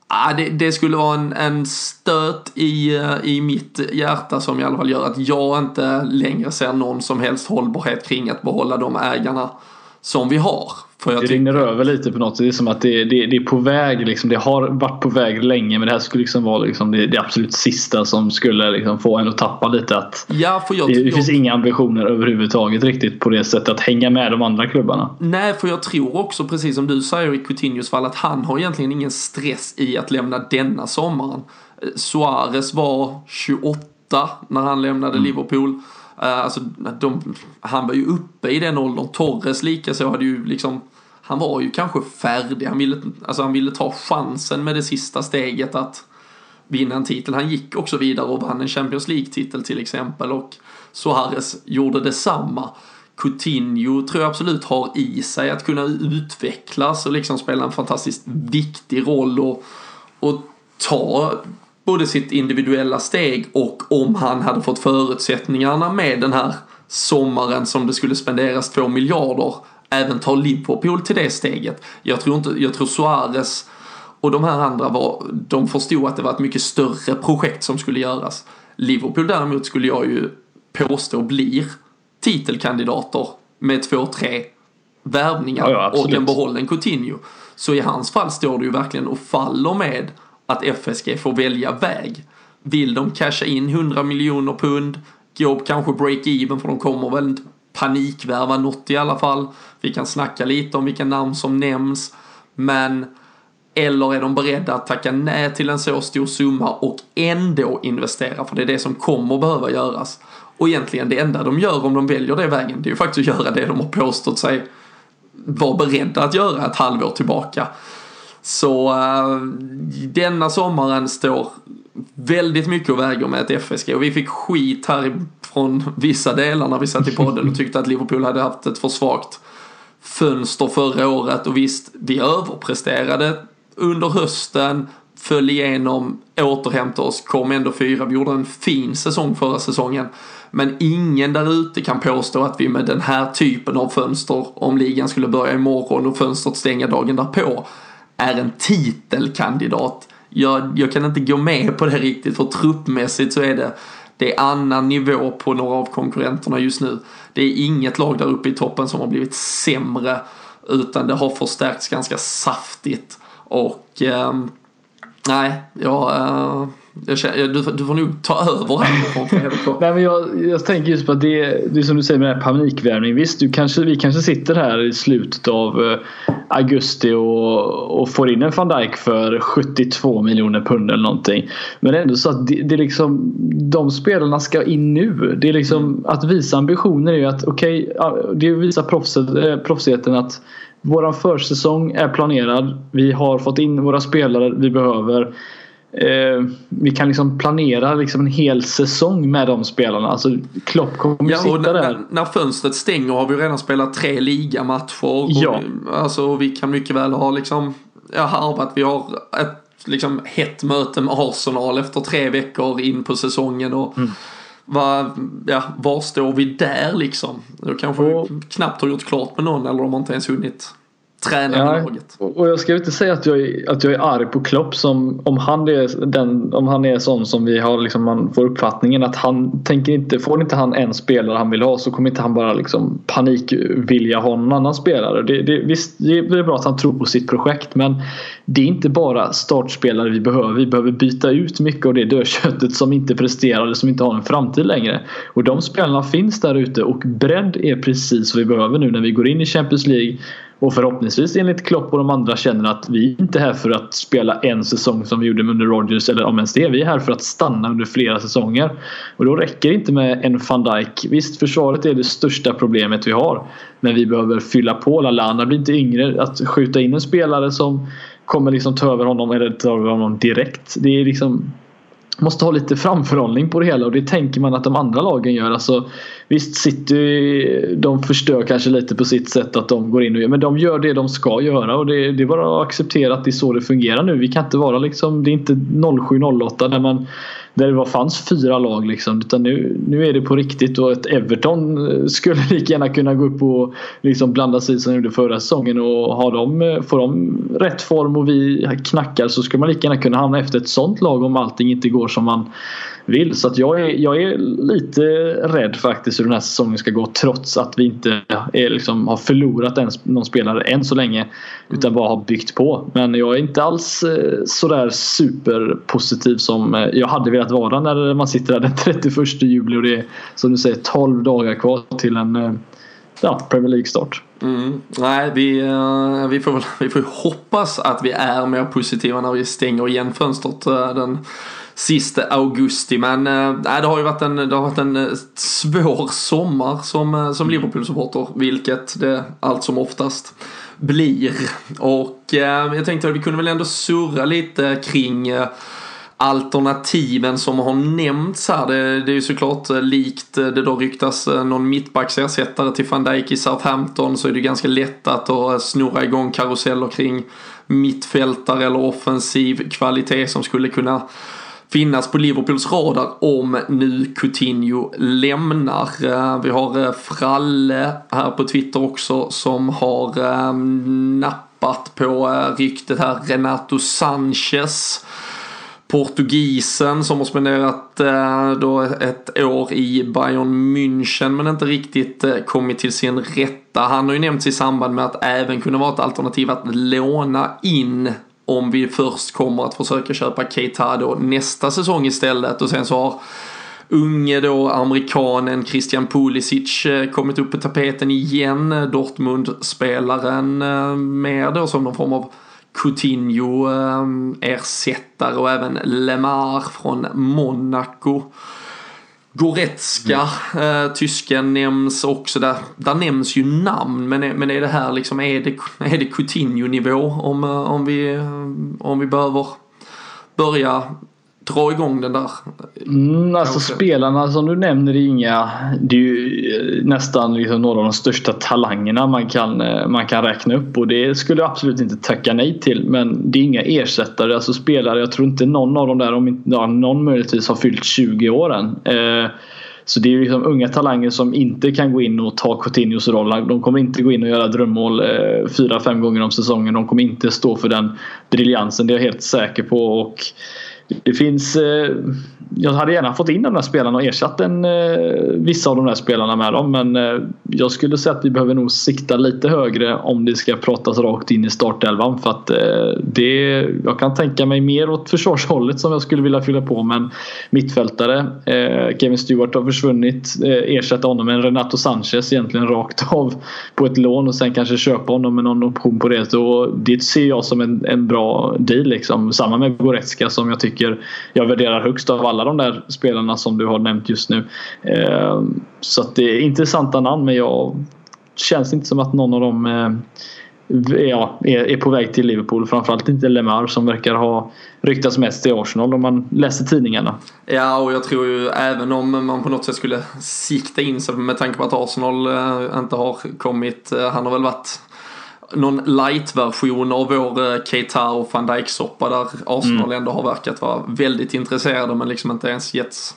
Ah, det, det, skulle vara en, en stöt i, eh, i mitt hjärta som i alla fall gör att jag inte längre ser någon som helst hållbarhet kring att behålla de ägarna som vi har. För det rinner över lite på något sätt. Det är som att det, det, det, är på väg. Liksom. Det har varit på väg länge men det här skulle liksom vara liksom det, det absolut sista som skulle liksom få en att tappa lite. Att ja, för jag, det, det jag, finns inga ambitioner överhuvudtaget riktigt på det sättet att hänga med de andra klubbarna. Nej, för jag tror också precis som du säger i Coutinhos fall att han har egentligen ingen stress i att lämna denna sommaren. Suarez var 28 när han lämnade mm. Liverpool. Eh, alltså, de, han var ju uppe i den åldern. Torres likaså hade ju liksom han var ju kanske färdig. Han ville, alltså han ville ta chansen med det sista steget att vinna en titel. Han gick också vidare och vann en Champions League-titel till exempel och Suarez gjorde detsamma. Coutinho tror jag absolut har i sig att kunna utvecklas och liksom spela en fantastiskt viktig roll och, och ta både sitt individuella steg och om han hade fått förutsättningarna med den här sommaren som det skulle spenderas två miljarder även ta Liverpool till det steget. Jag tror inte, jag tror Suarez och de här andra var, de förstod att det var ett mycket större projekt som skulle göras. Liverpool däremot skulle jag ju påstå blir titelkandidater med två, tre värvningar ja, ja, och en behållen Coutinho. Så i hans fall står det ju verkligen och faller med att FSG får välja väg. Vill de casha in 100 miljoner pund, gå kanske break-even för de kommer väl inte panikvärva något i alla fall. Vi kan snacka lite om vilka namn som nämns. Men eller är de beredda att tacka nej till en så stor summa och ändå investera? För det är det som kommer behöva göras. Och egentligen det enda de gör om de väljer det vägen, det är ju faktiskt att göra det de har påstått sig vara beredda att göra ett halvår tillbaka. Så uh, denna sommaren står väldigt mycket och väger med ett FSG och vi fick skit här från vissa delar när vi satt i podden och tyckte att Liverpool hade haft ett för svagt fönster förra året och visst, vi överpresterade under hösten, föll igenom, återhämtade oss, kom ändå fyra. Vi gjorde en fin säsong förra säsongen. Men ingen där ute kan påstå att vi med den här typen av fönster, om ligan skulle börja imorgon och fönstret stänga dagen därpå, är en titelkandidat. Jag, jag kan inte gå med på det riktigt för truppmässigt så är det det är annan nivå på några av konkurrenterna just nu. Det är inget lag där uppe i toppen som har blivit sämre utan det har förstärkts ganska saftigt och eh, nej, jag, eh, känner, du, du får nog ta över här Nej, men jag, jag tänker just på att det, det är som du säger med panikvärvning. Visst, du kanske, vi kanske sitter här i slutet av eh, augusti och, och får in en van Dijk för 72 miljoner pund eller någonting. Men det är ändå så att det, det är liksom, de spelarna ska in nu. Det är liksom mm. att visa ambitioner är ju att okej, okay, det visar proffset, eh, proffsigheten att våran försäsong är planerad. Vi har fått in våra spelare vi behöver eh, vi kan liksom planera liksom en hel säsong med de spelarna. Alltså Klopp kommer ja, sitta där. När, när fönstret stänger har vi redan spelat tre ligamatcher. Ja. Vi, alltså vi kan mycket väl ha liksom, ja harvat, vi har ett liksom hett möte med Arsenal efter tre veckor in på säsongen. Och, mm. Va, ja, var står vi där liksom? Då kanske och, vi knappt har gjort klart med någon eller de har inte ens hunnit träna ja, laget. Och jag ska inte säga att jag, är, att jag är arg på Klopp som om han är, den, om han är sån som vi har liksom, man får uppfattningen att han tänker inte, får inte han en spelare han vill ha så kommer inte han bara liksom panikvilja ha någon annan spelare. Det, det, visst, det är bra att han tror på sitt projekt men det är inte bara startspelare vi behöver. Vi behöver byta ut mycket av det dödköttet som inte presterar eller som inte har en framtid längre. Och de spelarna finns där ute och bredd är precis vad vi behöver nu när vi går in i Champions League och förhoppningsvis enligt Klopp och de andra känner att vi inte är här för att spela en säsong som vi gjorde under Rodgers eller om ens det. Vi är här för att stanna under flera säsonger. Och då räcker det inte med en van Dijk. Visst, försvaret är det största problemet vi har. Men vi behöver fylla på. Lallana blir inte yngre. Att skjuta in en spelare som kommer liksom ta över honom eller ta över honom direkt. Det är liksom måste ha lite framförhållning på det hela och det tänker man att de andra lagen gör. Alltså, visst, City de förstör kanske lite på sitt sätt att de går in och gör men de gör det de ska göra och det, det är bara att acceptera att det är så det fungerar nu. Vi kan inte vara liksom, det är inte 07-08 där man där det var, fanns fyra lag liksom. Utan nu, nu är det på riktigt och ett Everton eh, skulle lika gärna kunna gå upp och liksom blanda sig som de gjorde förra säsongen och har de, eh, får de rätt form och vi knackar så skulle man lika gärna kunna hamna efter ett sånt lag om allting inte går som man vill. Så att jag, är, jag är lite rädd faktiskt hur den här säsongen ska gå trots att vi inte är, liksom, har förlorat en, någon spelare än så länge. Utan bara har byggt på. Men jag är inte alls eh, sådär superpositiv som eh, jag hade velat vara när man sitter där den 31 juli och det är som du säger 12 dagar kvar till en eh, ja, Premier League-start. Mm. Nej, vi, eh, vi, får, vi får hoppas att vi är mer positiva när vi stänger igen fönstret den sista augusti. Men äh, det har ju varit en, det har varit en eh, svår sommar som, eh, som Liverpool-supporter, vilket det allt som oftast blir. Och äh, jag tänkte att vi kunde väl ändå surra lite kring äh, alternativen som har nämnts här. Det, det är ju såklart likt det då ryktas någon mittbacksersättare till van Dijk i Southampton så är det ganska lätt att snurra igång karuseller kring mittfältare eller offensiv kvalitet som skulle kunna finnas på Liverpools radar om nu Coutinho lämnar. Eh, vi har eh, Fralle här på Twitter också som har eh, nappat på ryktet här Renato Sanchez portugisen som har spenderat då ett år i Bayern München men inte riktigt kommit till sin rätta. Han har ju nämnts i samband med att även kunna vara ett alternativ att låna in om vi först kommer att försöka köpa Keita då nästa säsong istället och sen så har unge då amerikanen Christian Pulisic eh, kommit upp på tapeten igen. Dortmund-spelaren eh, mer då som någon form av Coutinho-ersättare eh, och även Lemar från Monaco. Goretzka, mm. eh, tysken nämns också. Där, där nämns ju namn men är, men är det här liksom, är det, är det Coutinho-nivå om, eh, om, vi, om vi behöver börja dra igång den där? Mm, alltså Kanske. spelarna som du nämner är inga. Det är ju eh, nästan liksom några av de största talangerna man kan, eh, man kan räkna upp och det skulle jag absolut inte tacka nej till. Men det är inga ersättare, alltså spelare. Jag tror inte någon av dem där, om inte ja, någon möjligtvis har fyllt 20 år än. Eh, så det är liksom unga talanger som inte kan gå in och ta Coutinhos roll. De kommer inte gå in och göra drömmål eh, fyra, fem gånger om säsongen. De kommer inte stå för den briljansen, det är jag helt säker på. Och det finns eh, jag hade gärna fått in de där spelarna och ersatt en, eh, vissa av de där spelarna med dem. Men eh, jag skulle säga att vi behöver nog sikta lite högre om det ska pratas rakt in i startelvan. För att eh, det, jag kan tänka mig mer åt försvarshållet som jag skulle vilja fylla på. Men mittfältare, eh, Kevin Stewart har försvunnit. Eh, ersätta honom med en Renato Sanchez egentligen rakt av på ett lån och sen kanske köpa honom med någon option på det. Så det ser jag som en, en bra deal. Liksom. Samma med Goretzka som jag tycker jag värderar högst av alla de där spelarna som du har nämnt just nu. Eh, så att det är intressanta namn men jag känns inte som att någon av dem eh, ja, är, på väg till Liverpool. Framförallt inte Lemar som verkar ha ryktats mest till Arsenal om man läser tidningarna. Ja, och jag tror ju även om man på något sätt skulle sikta in sig med tanke på att Arsenal eh, inte har kommit. Eh, han har väl varit någon light-version av vår eh, Keita och van Dijk-soppa där Arsenal mm. ändå har verkat vara väldigt intresserade men liksom inte ens getts,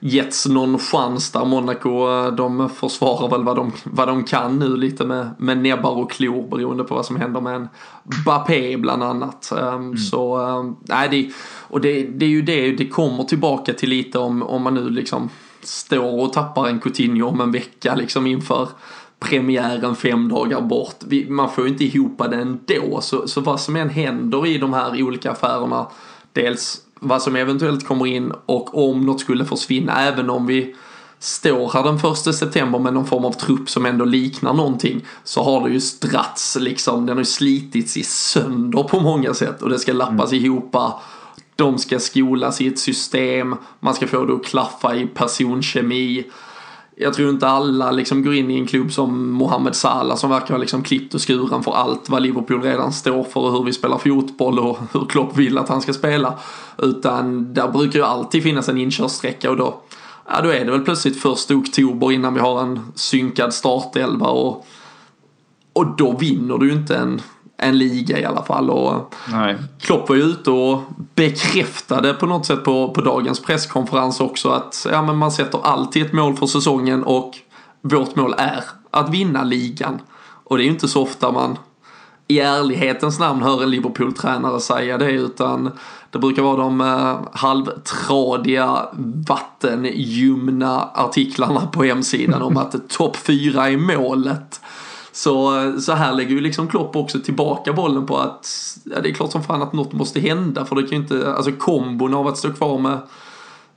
getts någon chans där. Monaco eh, de försvarar väl vad de, vad de kan nu lite med, med näbbar och klor beroende på vad som händer med en Bappé bland annat. Um, mm. Så um, nej, det, och det, det är ju det det kommer tillbaka till lite om, om man nu liksom står och tappar en Coutinho om en vecka liksom inför premiären fem dagar bort. Vi, man får ju inte ihop det ändå. Så, så vad som än händer i de här olika affärerna, dels vad som eventuellt kommer in och om något skulle försvinna, även om vi står här den första september med någon form av trupp som ändå liknar någonting så har det ju strats liksom, den har ju slitits i sönder på många sätt och det ska lappas mm. ihop. De ska skolas i ett system, man ska få det att klaffa i personkemi jag tror inte alla liksom går in i en klubb som Mohamed Salah som verkar ha liksom klippt och skuren för allt vad Liverpool redan står för och hur vi spelar fotboll och hur Klopp vill att han ska spela. Utan där brukar ju alltid finnas en inkörssträcka och då, ja, då är det väl plötsligt första oktober innan vi har en synkad startelva och, och då vinner du ju inte en en liga i alla fall. Och Nej. Klopp var ju ute och bekräftade på något sätt på, på dagens presskonferens också att ja, men man sätter alltid ett mål för säsongen och vårt mål är att vinna ligan. Och det är ju inte så ofta man i ärlighetens namn hör en Liverpool-tränare säga det utan det brukar vara de eh, halvtradiga vattenljumna artiklarna på hemsidan om att topp fyra är målet. Så, så här lägger ju liksom Klopp också tillbaka bollen på att ja, det är klart som fan att något måste hända för det kan ju inte, alltså kombon av att stå kvar med,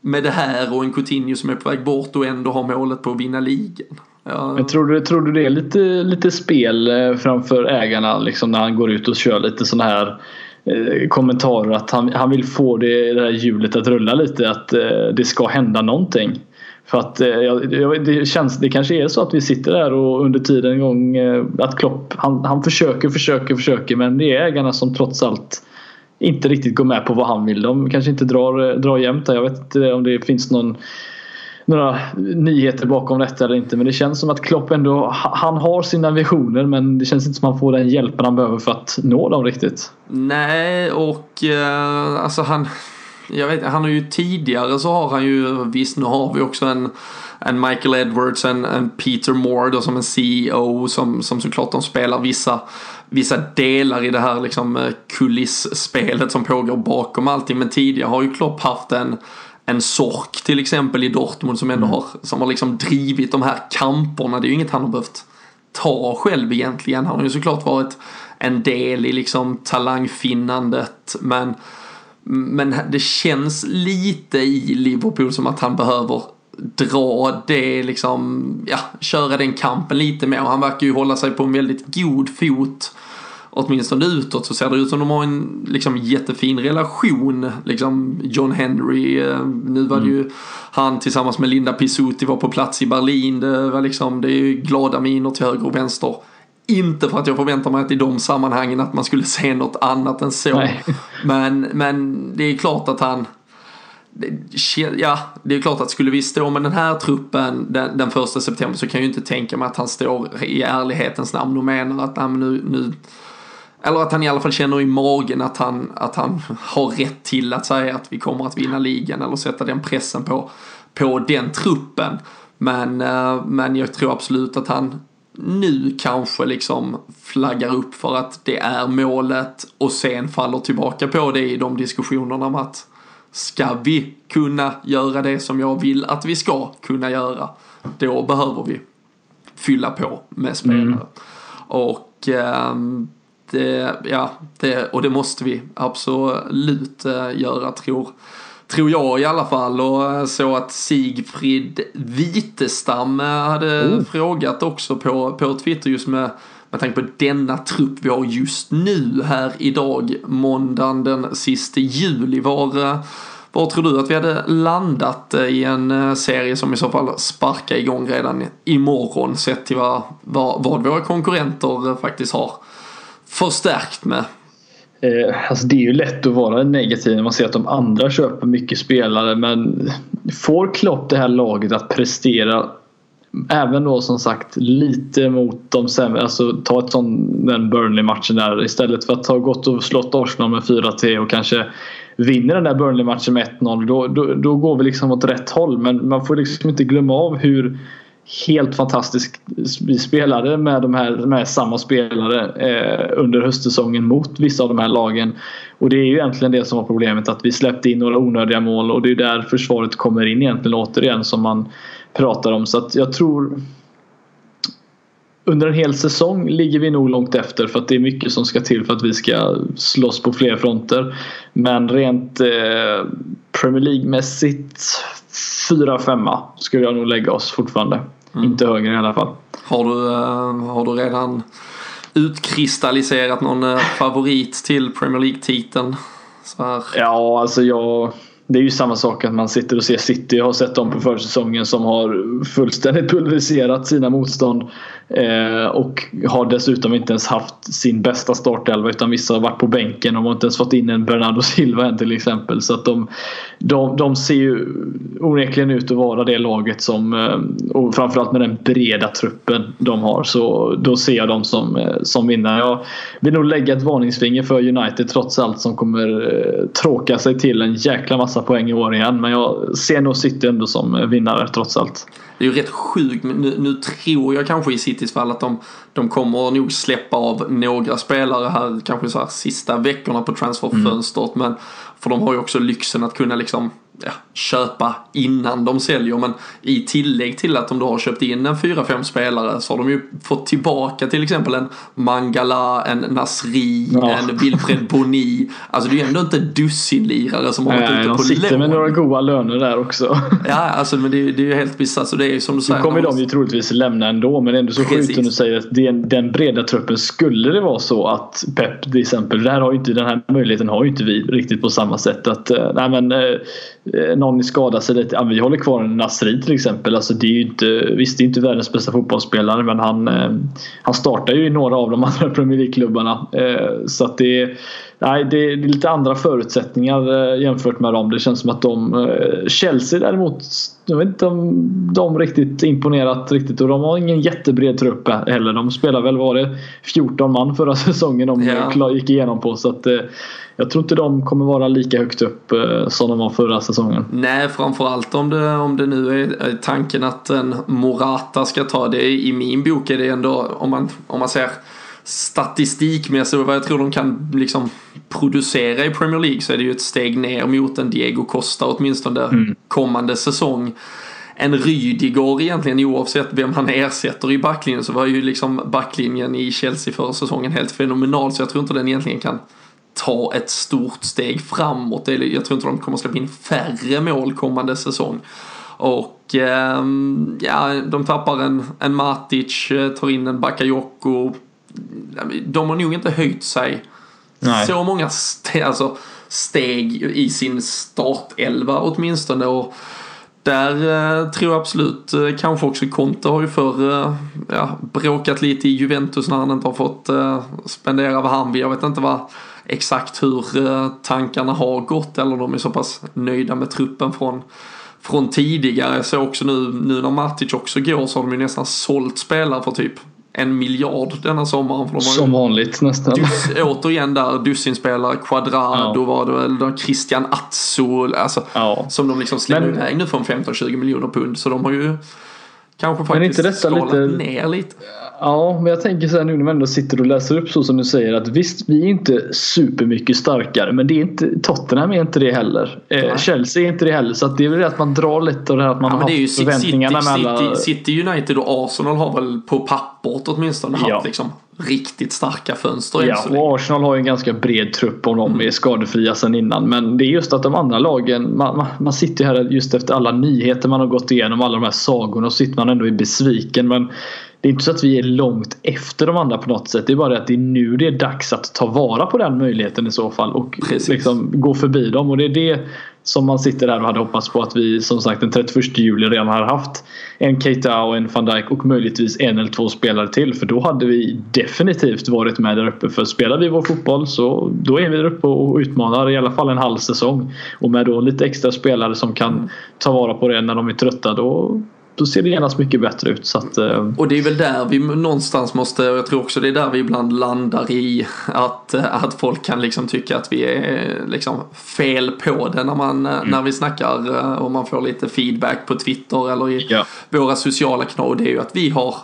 med det här och en Coutinho som är på väg bort och ändå har målet på att vinna ligan. Ja. Men tror du, tror du det är lite, lite spel eh, framför ägarna liksom när han går ut och kör lite sådana här eh, kommentarer att han, han vill få det, det där hjulet att rulla lite att eh, det ska hända någonting. För att eh, det, känns, det kanske är så att vi sitter där och under tiden en gång eh, att Klopp han, han försöker, försöker, försöker men det är ägarna som trots allt inte riktigt går med på vad han vill. De kanske inte drar, eh, drar jämnt där. Jag vet inte om det finns någon några nyheter bakom detta eller inte men det känns som att Klopp ändå han har sina visioner men det känns inte som att han får den hjälpen han behöver för att nå dem riktigt. Nej och eh, alltså han jag vet han har ju tidigare så har han ju, visst nu har vi också en, en Michael Edwards, en, en Peter Moore då som en CEO som, som såklart de spelar vissa, vissa delar i det här liksom eh, kulisspelet som pågår bakom allting. Men tidigare har ju Klopp haft en en Sork till exempel i Dortmund som ändå mm. har, som har liksom drivit de här kamperna. Det är ju inget han har behövt ta själv egentligen. Han har ju såklart varit en del i liksom talangfinnandet men men det känns lite i Liverpool som att han behöver dra det liksom, ja, köra den kampen lite mer. Han verkar ju hålla sig på en väldigt god fot. Åtminstone utåt så ser det ut som de har en liksom, jättefin relation. Liksom John Henry, eh, nu var det ju mm. han tillsammans med Linda Pisuti var på plats i Berlin. Det var liksom, det är ju glada miner till höger och vänster. Inte för att jag förväntar mig att i de sammanhangen att man skulle se något annat än så. Men, men det är klart att han Ja, det är klart att skulle vi stå med den här truppen den, den första september så kan jag ju inte tänka mig att han står i ärlighetens namn och menar att nej, nu, nu eller att han i alla fall känner i magen att han, att han har rätt till att säga att vi kommer att vinna ligan eller sätta den pressen på, på den truppen. Men, eh, men jag tror absolut att han nu kanske liksom flaggar upp för att det är målet och sen faller tillbaka på det i de diskussionerna om att ska vi kunna göra det som jag vill att vi ska kunna göra då behöver vi fylla på med spelare. Mm. Och eh, det, ja, det, och det måste vi absolut eh, göra tror Tror jag i alla fall och eh, så att Sigfrid Vitestam eh, hade oh. frågat också på, på Twitter just med med tanke på denna trupp vi har just nu här idag måndagen den sista juli. Var, eh, var tror du att vi hade landat i en serie som i så fall sparkar igång redan imorgon sett till vad, vad, vad våra konkurrenter faktiskt har förstärkt med? Eh, alltså det är ju lätt att vara negativ när man ser att de andra köper mycket spelare men får Klopp det här laget att prestera Även då som sagt lite mot de sämre, alltså ta ett sån den Burnley-matchen där istället för att ha gått och slått Arsenal med 4-3 och kanske vinner den där Burnley-matchen med 1-0 då, då, då, går vi liksom åt rätt håll men man får liksom inte glömma av hur helt fantastiskt vi spelade med, de här, med samma spelare eh, under höstsäsongen mot vissa av de här lagen. Och det är ju egentligen det som var problemet att vi släppte in några onödiga mål och det är där försvaret kommer in egentligen återigen som man pratar om. Så att jag tror under en hel säsong ligger vi nog långt efter för att det är mycket som ska till för att vi ska slåss på fler fronter. Men rent eh, Premier League-mässigt 4-5 skulle jag nog lägga oss fortfarande. Mm. Inte högre i alla fall. Har du, uh, har du redan utkristalliserat någon uh, favorit till Premier League-titeln? Ja, alltså jag det är ju samma sak att man sitter och ser City. Jag har sett dem på försäsongen som har fullständigt pulveriserat sina motstånd. Eh, och har dessutom inte ens haft sin bästa startelva utan vissa har varit på bänken. De har inte ens fått in en Bernardo Silva än till exempel. Så att de, de, de ser ju onekligen ut att vara det laget som eh, och framförallt med den breda truppen de har så då ser jag dem som, eh, som vinnare. Jag vill nog lägga ett varningsfinger för United trots allt som kommer eh, tråka sig till en jäkla massa poäng i år igen. Men jag ser nog City ändå som vinnare trots allt. Det är ju rätt sjukt, nu, nu tror jag kanske i Citys fall att de, de kommer nog släppa av några spelare här kanske så här sista veckorna på transferfönstret. Mm. Men för de har ju också lyxen att kunna liksom ja, köpa innan de säljer. Men i tillägg till att de då har köpt in en 4-5 spelare så har de ju fått tillbaka till exempel en Mangala, en Nasri, ja. en Wilfred Boni. Alltså det är ju ändå inte dussinlirare som har varit ute på lån. De sitter med några goda löner där också. Ja, alltså men det är, det är ju helt bisarrt. Så det är ju som du säger. Nu kommer de ju troligtvis lämna ändå men det är ändå så sjukt som du säger att den, den breda truppen skulle det vara så att Pep till exempel. Det här har ju inte, den här möjligheten har ju inte vi riktigt på samma sätt. Att, eh, nej men, Eh, Eh, någon skadar sig lite. Ja, vi håller kvar en Nasri till exempel. Alltså, det är ju inte, visst, det är inte världens bästa fotbollsspelare men han, eh, han startar ju i några av de andra Premier League-klubbarna. Eh, så att det, nej, det är lite andra förutsättningar jämfört med dem. Det känns som att de... Chelsea däremot, jag vet inte om de riktigt imponerat riktigt och de har ingen jättebred trupp heller. De spelar väl, var det 14 man förra säsongen de ja. gick igenom på. Så att, jag tror inte de kommer vara lika högt upp eh, som de var förra säsongen. Nej, framförallt om det, om det nu är tanken att en Morata ska ta det. I min bok är det ändå, om man, om man ser statistikmässigt vad jag tror de kan liksom producera i Premier League så är det ju ett steg ner mot en Diego Costa åtminstone mm. kommande säsong. En Rydiger egentligen oavsett vem han ersätter i backlinjen så var ju liksom backlinjen i Chelsea förra säsongen helt fenomenal så jag tror inte den egentligen kan ta ett stort steg framåt. Jag tror inte de kommer släppa in färre mål kommande säsong. Och eh, ja, de tappar en, en Matic, eh, tar in en Bakayoko. De har nog inte höjt sig Nej. så många ste alltså, steg i sin startelva åtminstone. Och där eh, tror jag absolut, eh, kanske också Conte har ju för eh, ja, bråkat lite i Juventus när han inte har fått eh, spendera vad han vill. Jag vet inte vad exakt hur eh, tankarna har gått eller de är så pass nöjda med truppen från, från tidigare. Så också nu, nu när Matic också går så har de ju nästan sålt spelare för typ en miljard denna sommaren. För de Som vanligt nästan. Dus, återigen där dussinspelare, Quadrado ja. var det väl, Christian Atso, alltså, ja. som de liksom slänger iväg nu från 15-20 miljoner pund. Så de har ju kanske faktiskt skalat lite... ner lite. Ja, men jag tänker så här nu när man ändå sitter och läser upp så som du säger att visst, vi är inte supermycket starkare men det är inte, Tottenham är inte det heller. Eh, Chelsea är inte det heller så att det är väl det att man drar lite av det här att man ja, har haft förväntningarna City, med alla... City, United och Arsenal har väl på pappret åtminstone haft ja. liksom riktigt starka fönster. Ja, och Arsenal har ju en ganska bred trupp om de mm. är skadefria sedan innan. Men det är just att de andra lagen, man, man, man sitter här just efter alla nyheter man har gått igenom, alla de här sagorna och sitter man ändå i besviken. Men det är inte så att vi är långt efter de andra på något sätt. Det är bara det att det är nu det är dags att ta vara på den möjligheten i så fall och liksom gå förbi dem. Och det är det som man sitter där och hade hoppats på att vi som sagt den 31 juli redan hade haft en Keita och en van Dijk och möjligtvis en eller två spelare till. För då hade vi definitivt varit med där uppe. För spelar vi vår fotboll så då är vi där uppe och utmanar i alla fall en halv säsong. Och med då lite extra spelare som kan ta vara på det när de är trötta då då ser det genast mycket bättre ut. Så att, eh. Och det är väl där vi någonstans måste, och jag tror också det är där vi ibland landar i att, eh, att folk kan liksom tycka att vi är liksom fel på det när, man, eh, mm. när vi snackar och man får lite feedback på Twitter eller i ja. våra sociala kanaler. Det är ju att vi har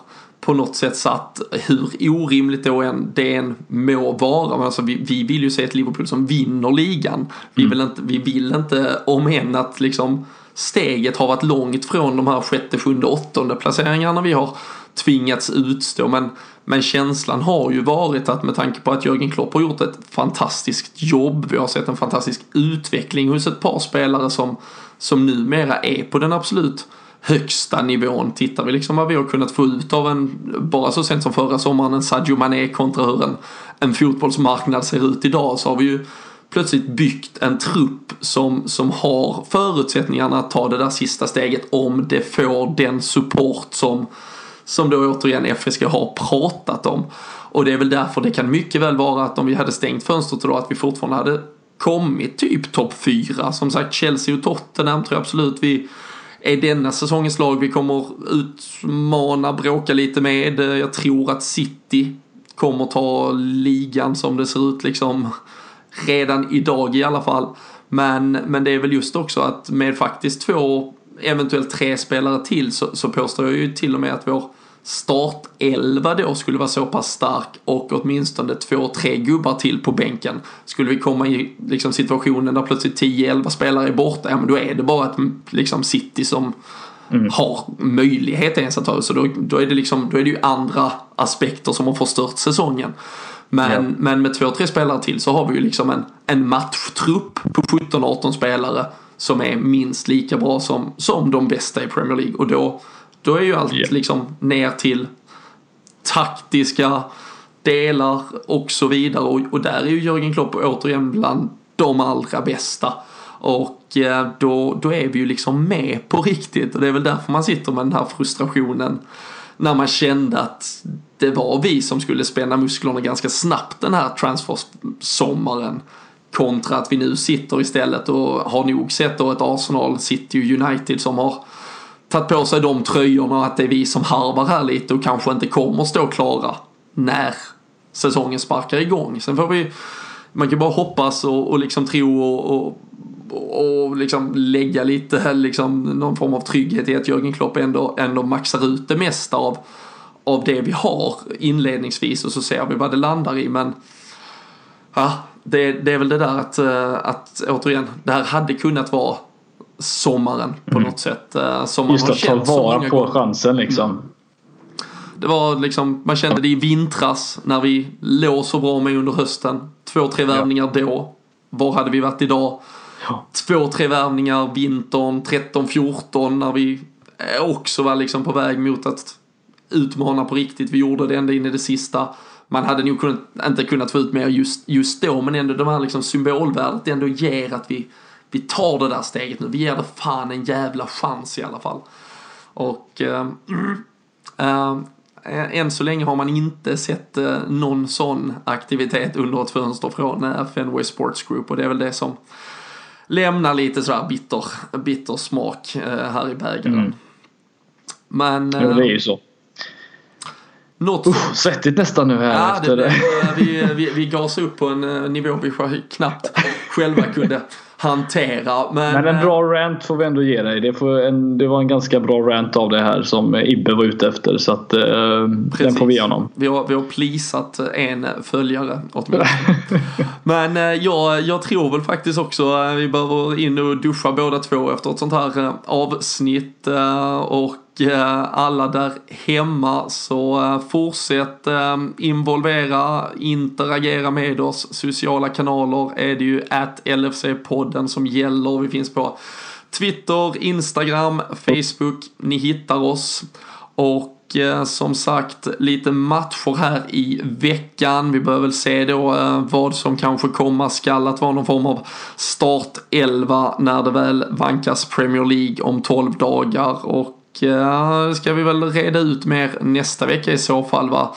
på något sätt satt hur orimligt då än det än må vara. Men alltså vi, vi vill ju se ett Liverpool som vinner ligan. Vi, mm. vill, inte, vi vill inte om än att liksom steget har varit långt från de här sjätte, sjunde, åttonde placeringarna vi har tvingats utstå. Men, men känslan har ju varit att med tanke på att Jörgen Klopp har gjort ett fantastiskt jobb. Vi har sett en fantastisk utveckling hos ett par spelare som, som numera är på den absolut högsta nivån. Tittar vi liksom vad vi har kunnat få ut av en, bara så sent som förra sommaren, en Sadio Mané kontra hur en, en fotbollsmarknad ser ut idag så har vi ju plötsligt byggt en trupp som, som har förutsättningarna att ta det där sista steget om det får den support som, som då återigen FSG har pratat om. Och det är väl därför det kan mycket väl vara att om vi hade stängt fönstret då att vi fortfarande hade kommit typ topp fyra. Som sagt Chelsea och Tottenham tror jag absolut vi är denna säsongens lag vi kommer utmana, bråka lite med. Jag tror att City kommer ta ligan som det ser ut liksom redan idag i alla fall. Men, men det är väl just också att med faktiskt två, eventuellt tre spelare till så, så påstår jag ju till och med att vår startelva då skulle vara så pass stark och åtminstone två, tre gubbar till på bänken. Skulle vi komma i liksom, situationen där plötsligt 10-11 spelare är borta, ja men då är det bara ett liksom, City som mm. har möjlighet ens att ta så då, då, är det liksom, då är det ju andra aspekter som har förstört säsongen. Men, ja. men med två, tre spelare till så har vi ju liksom en, en matchtrupp på 17-18 spelare som är minst lika bra som, som de bästa i Premier League. Och då, då är ju allt yeah. liksom ner till taktiska delar och så vidare. Och, och där är ju Jörgen Klopp återigen bland de allra bästa. Och eh, då, då är vi ju liksom med på riktigt och det är väl därför man sitter med den här frustrationen när man kände att det var vi som skulle spänna musklerna ganska snabbt den här transfersommaren kontra att vi nu sitter istället och har nog sett då ett Arsenal, City och United som har tagit på sig de tröjorna och att det är vi som harvar här lite och kanske inte kommer stå klara när säsongen sparkar igång. Sen får vi, man kan bara hoppas och, och liksom tro och, och och liksom lägga lite liksom någon form av trygghet i att Jörgen Klopp ändå, ändå maxar ut det mesta av, av det vi har inledningsvis och så ser vi vad det landar i men ja, det, det är väl det där att, eh, att återigen, det här hade kunnat vara sommaren på mm. något sätt. Eh, som man Just att ta vara på chansen liksom. Mm. Det var liksom, man kände det i vintras när vi låg så bra med under hösten. Två, tre värvningar ja. då. Var hade vi varit idag? Ja. Två, tre värvningar vintern 13-14 när vi också var liksom på väg mot att utmana på riktigt. Vi gjorde det ända in i det sista. Man hade nog kunnat, inte kunnat få ut mer just, just då men ändå de här liksom symbolvärdet det ändå ger att vi, vi tar det där steget nu. Vi ger det fan en jävla chans i alla fall. Och äh, äh, än så länge har man inte sett äh, någon sån aktivitet under ett fönster från äh, Fenway Sports Group och det är väl det som lämnar lite sådär bitter, bitter smak eh, här i bägaren. Mm. Men... Ja, det är ju eh, så. Något Uff, svettigt nästan nu här ja, efter det. vi, vi, vi gasade upp på en eh, nivå vi knappt själva kunde hantera. Men, men en bra rant får vi ändå ge dig. Det, en, det var en ganska bra rant av det här som Ibbe var ute efter. Så att, uh, den får vi ge honom. Vi har, vi har plisat en följare åtminstone. men uh, jag, jag tror väl faktiskt också vi behöver in och duscha båda två efter ett sånt här avsnitt. och Eh, alla där hemma så eh, fortsätt eh, involvera, interagera med oss. Sociala kanaler är det ju at LFC-podden som gäller. Vi finns på Twitter, Instagram, Facebook. Ni hittar oss. Och som sagt lite matcher här i veckan. Vi bör väl se då vad som kanske komma skall att vara någon form av start 11 när det väl vankas Premier League om 12 dagar. Och uh, ska vi väl reda ut mer nästa vecka i så fall vad,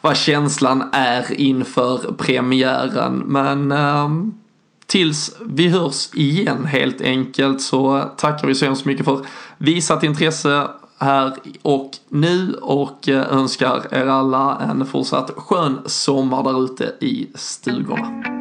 vad känslan är inför premiären. Men uh, tills vi hörs igen helt enkelt så tackar vi så hemskt mycket för visat intresse här och nu och eh, önskar er alla en fortsatt skön sommar där ute i stugorna.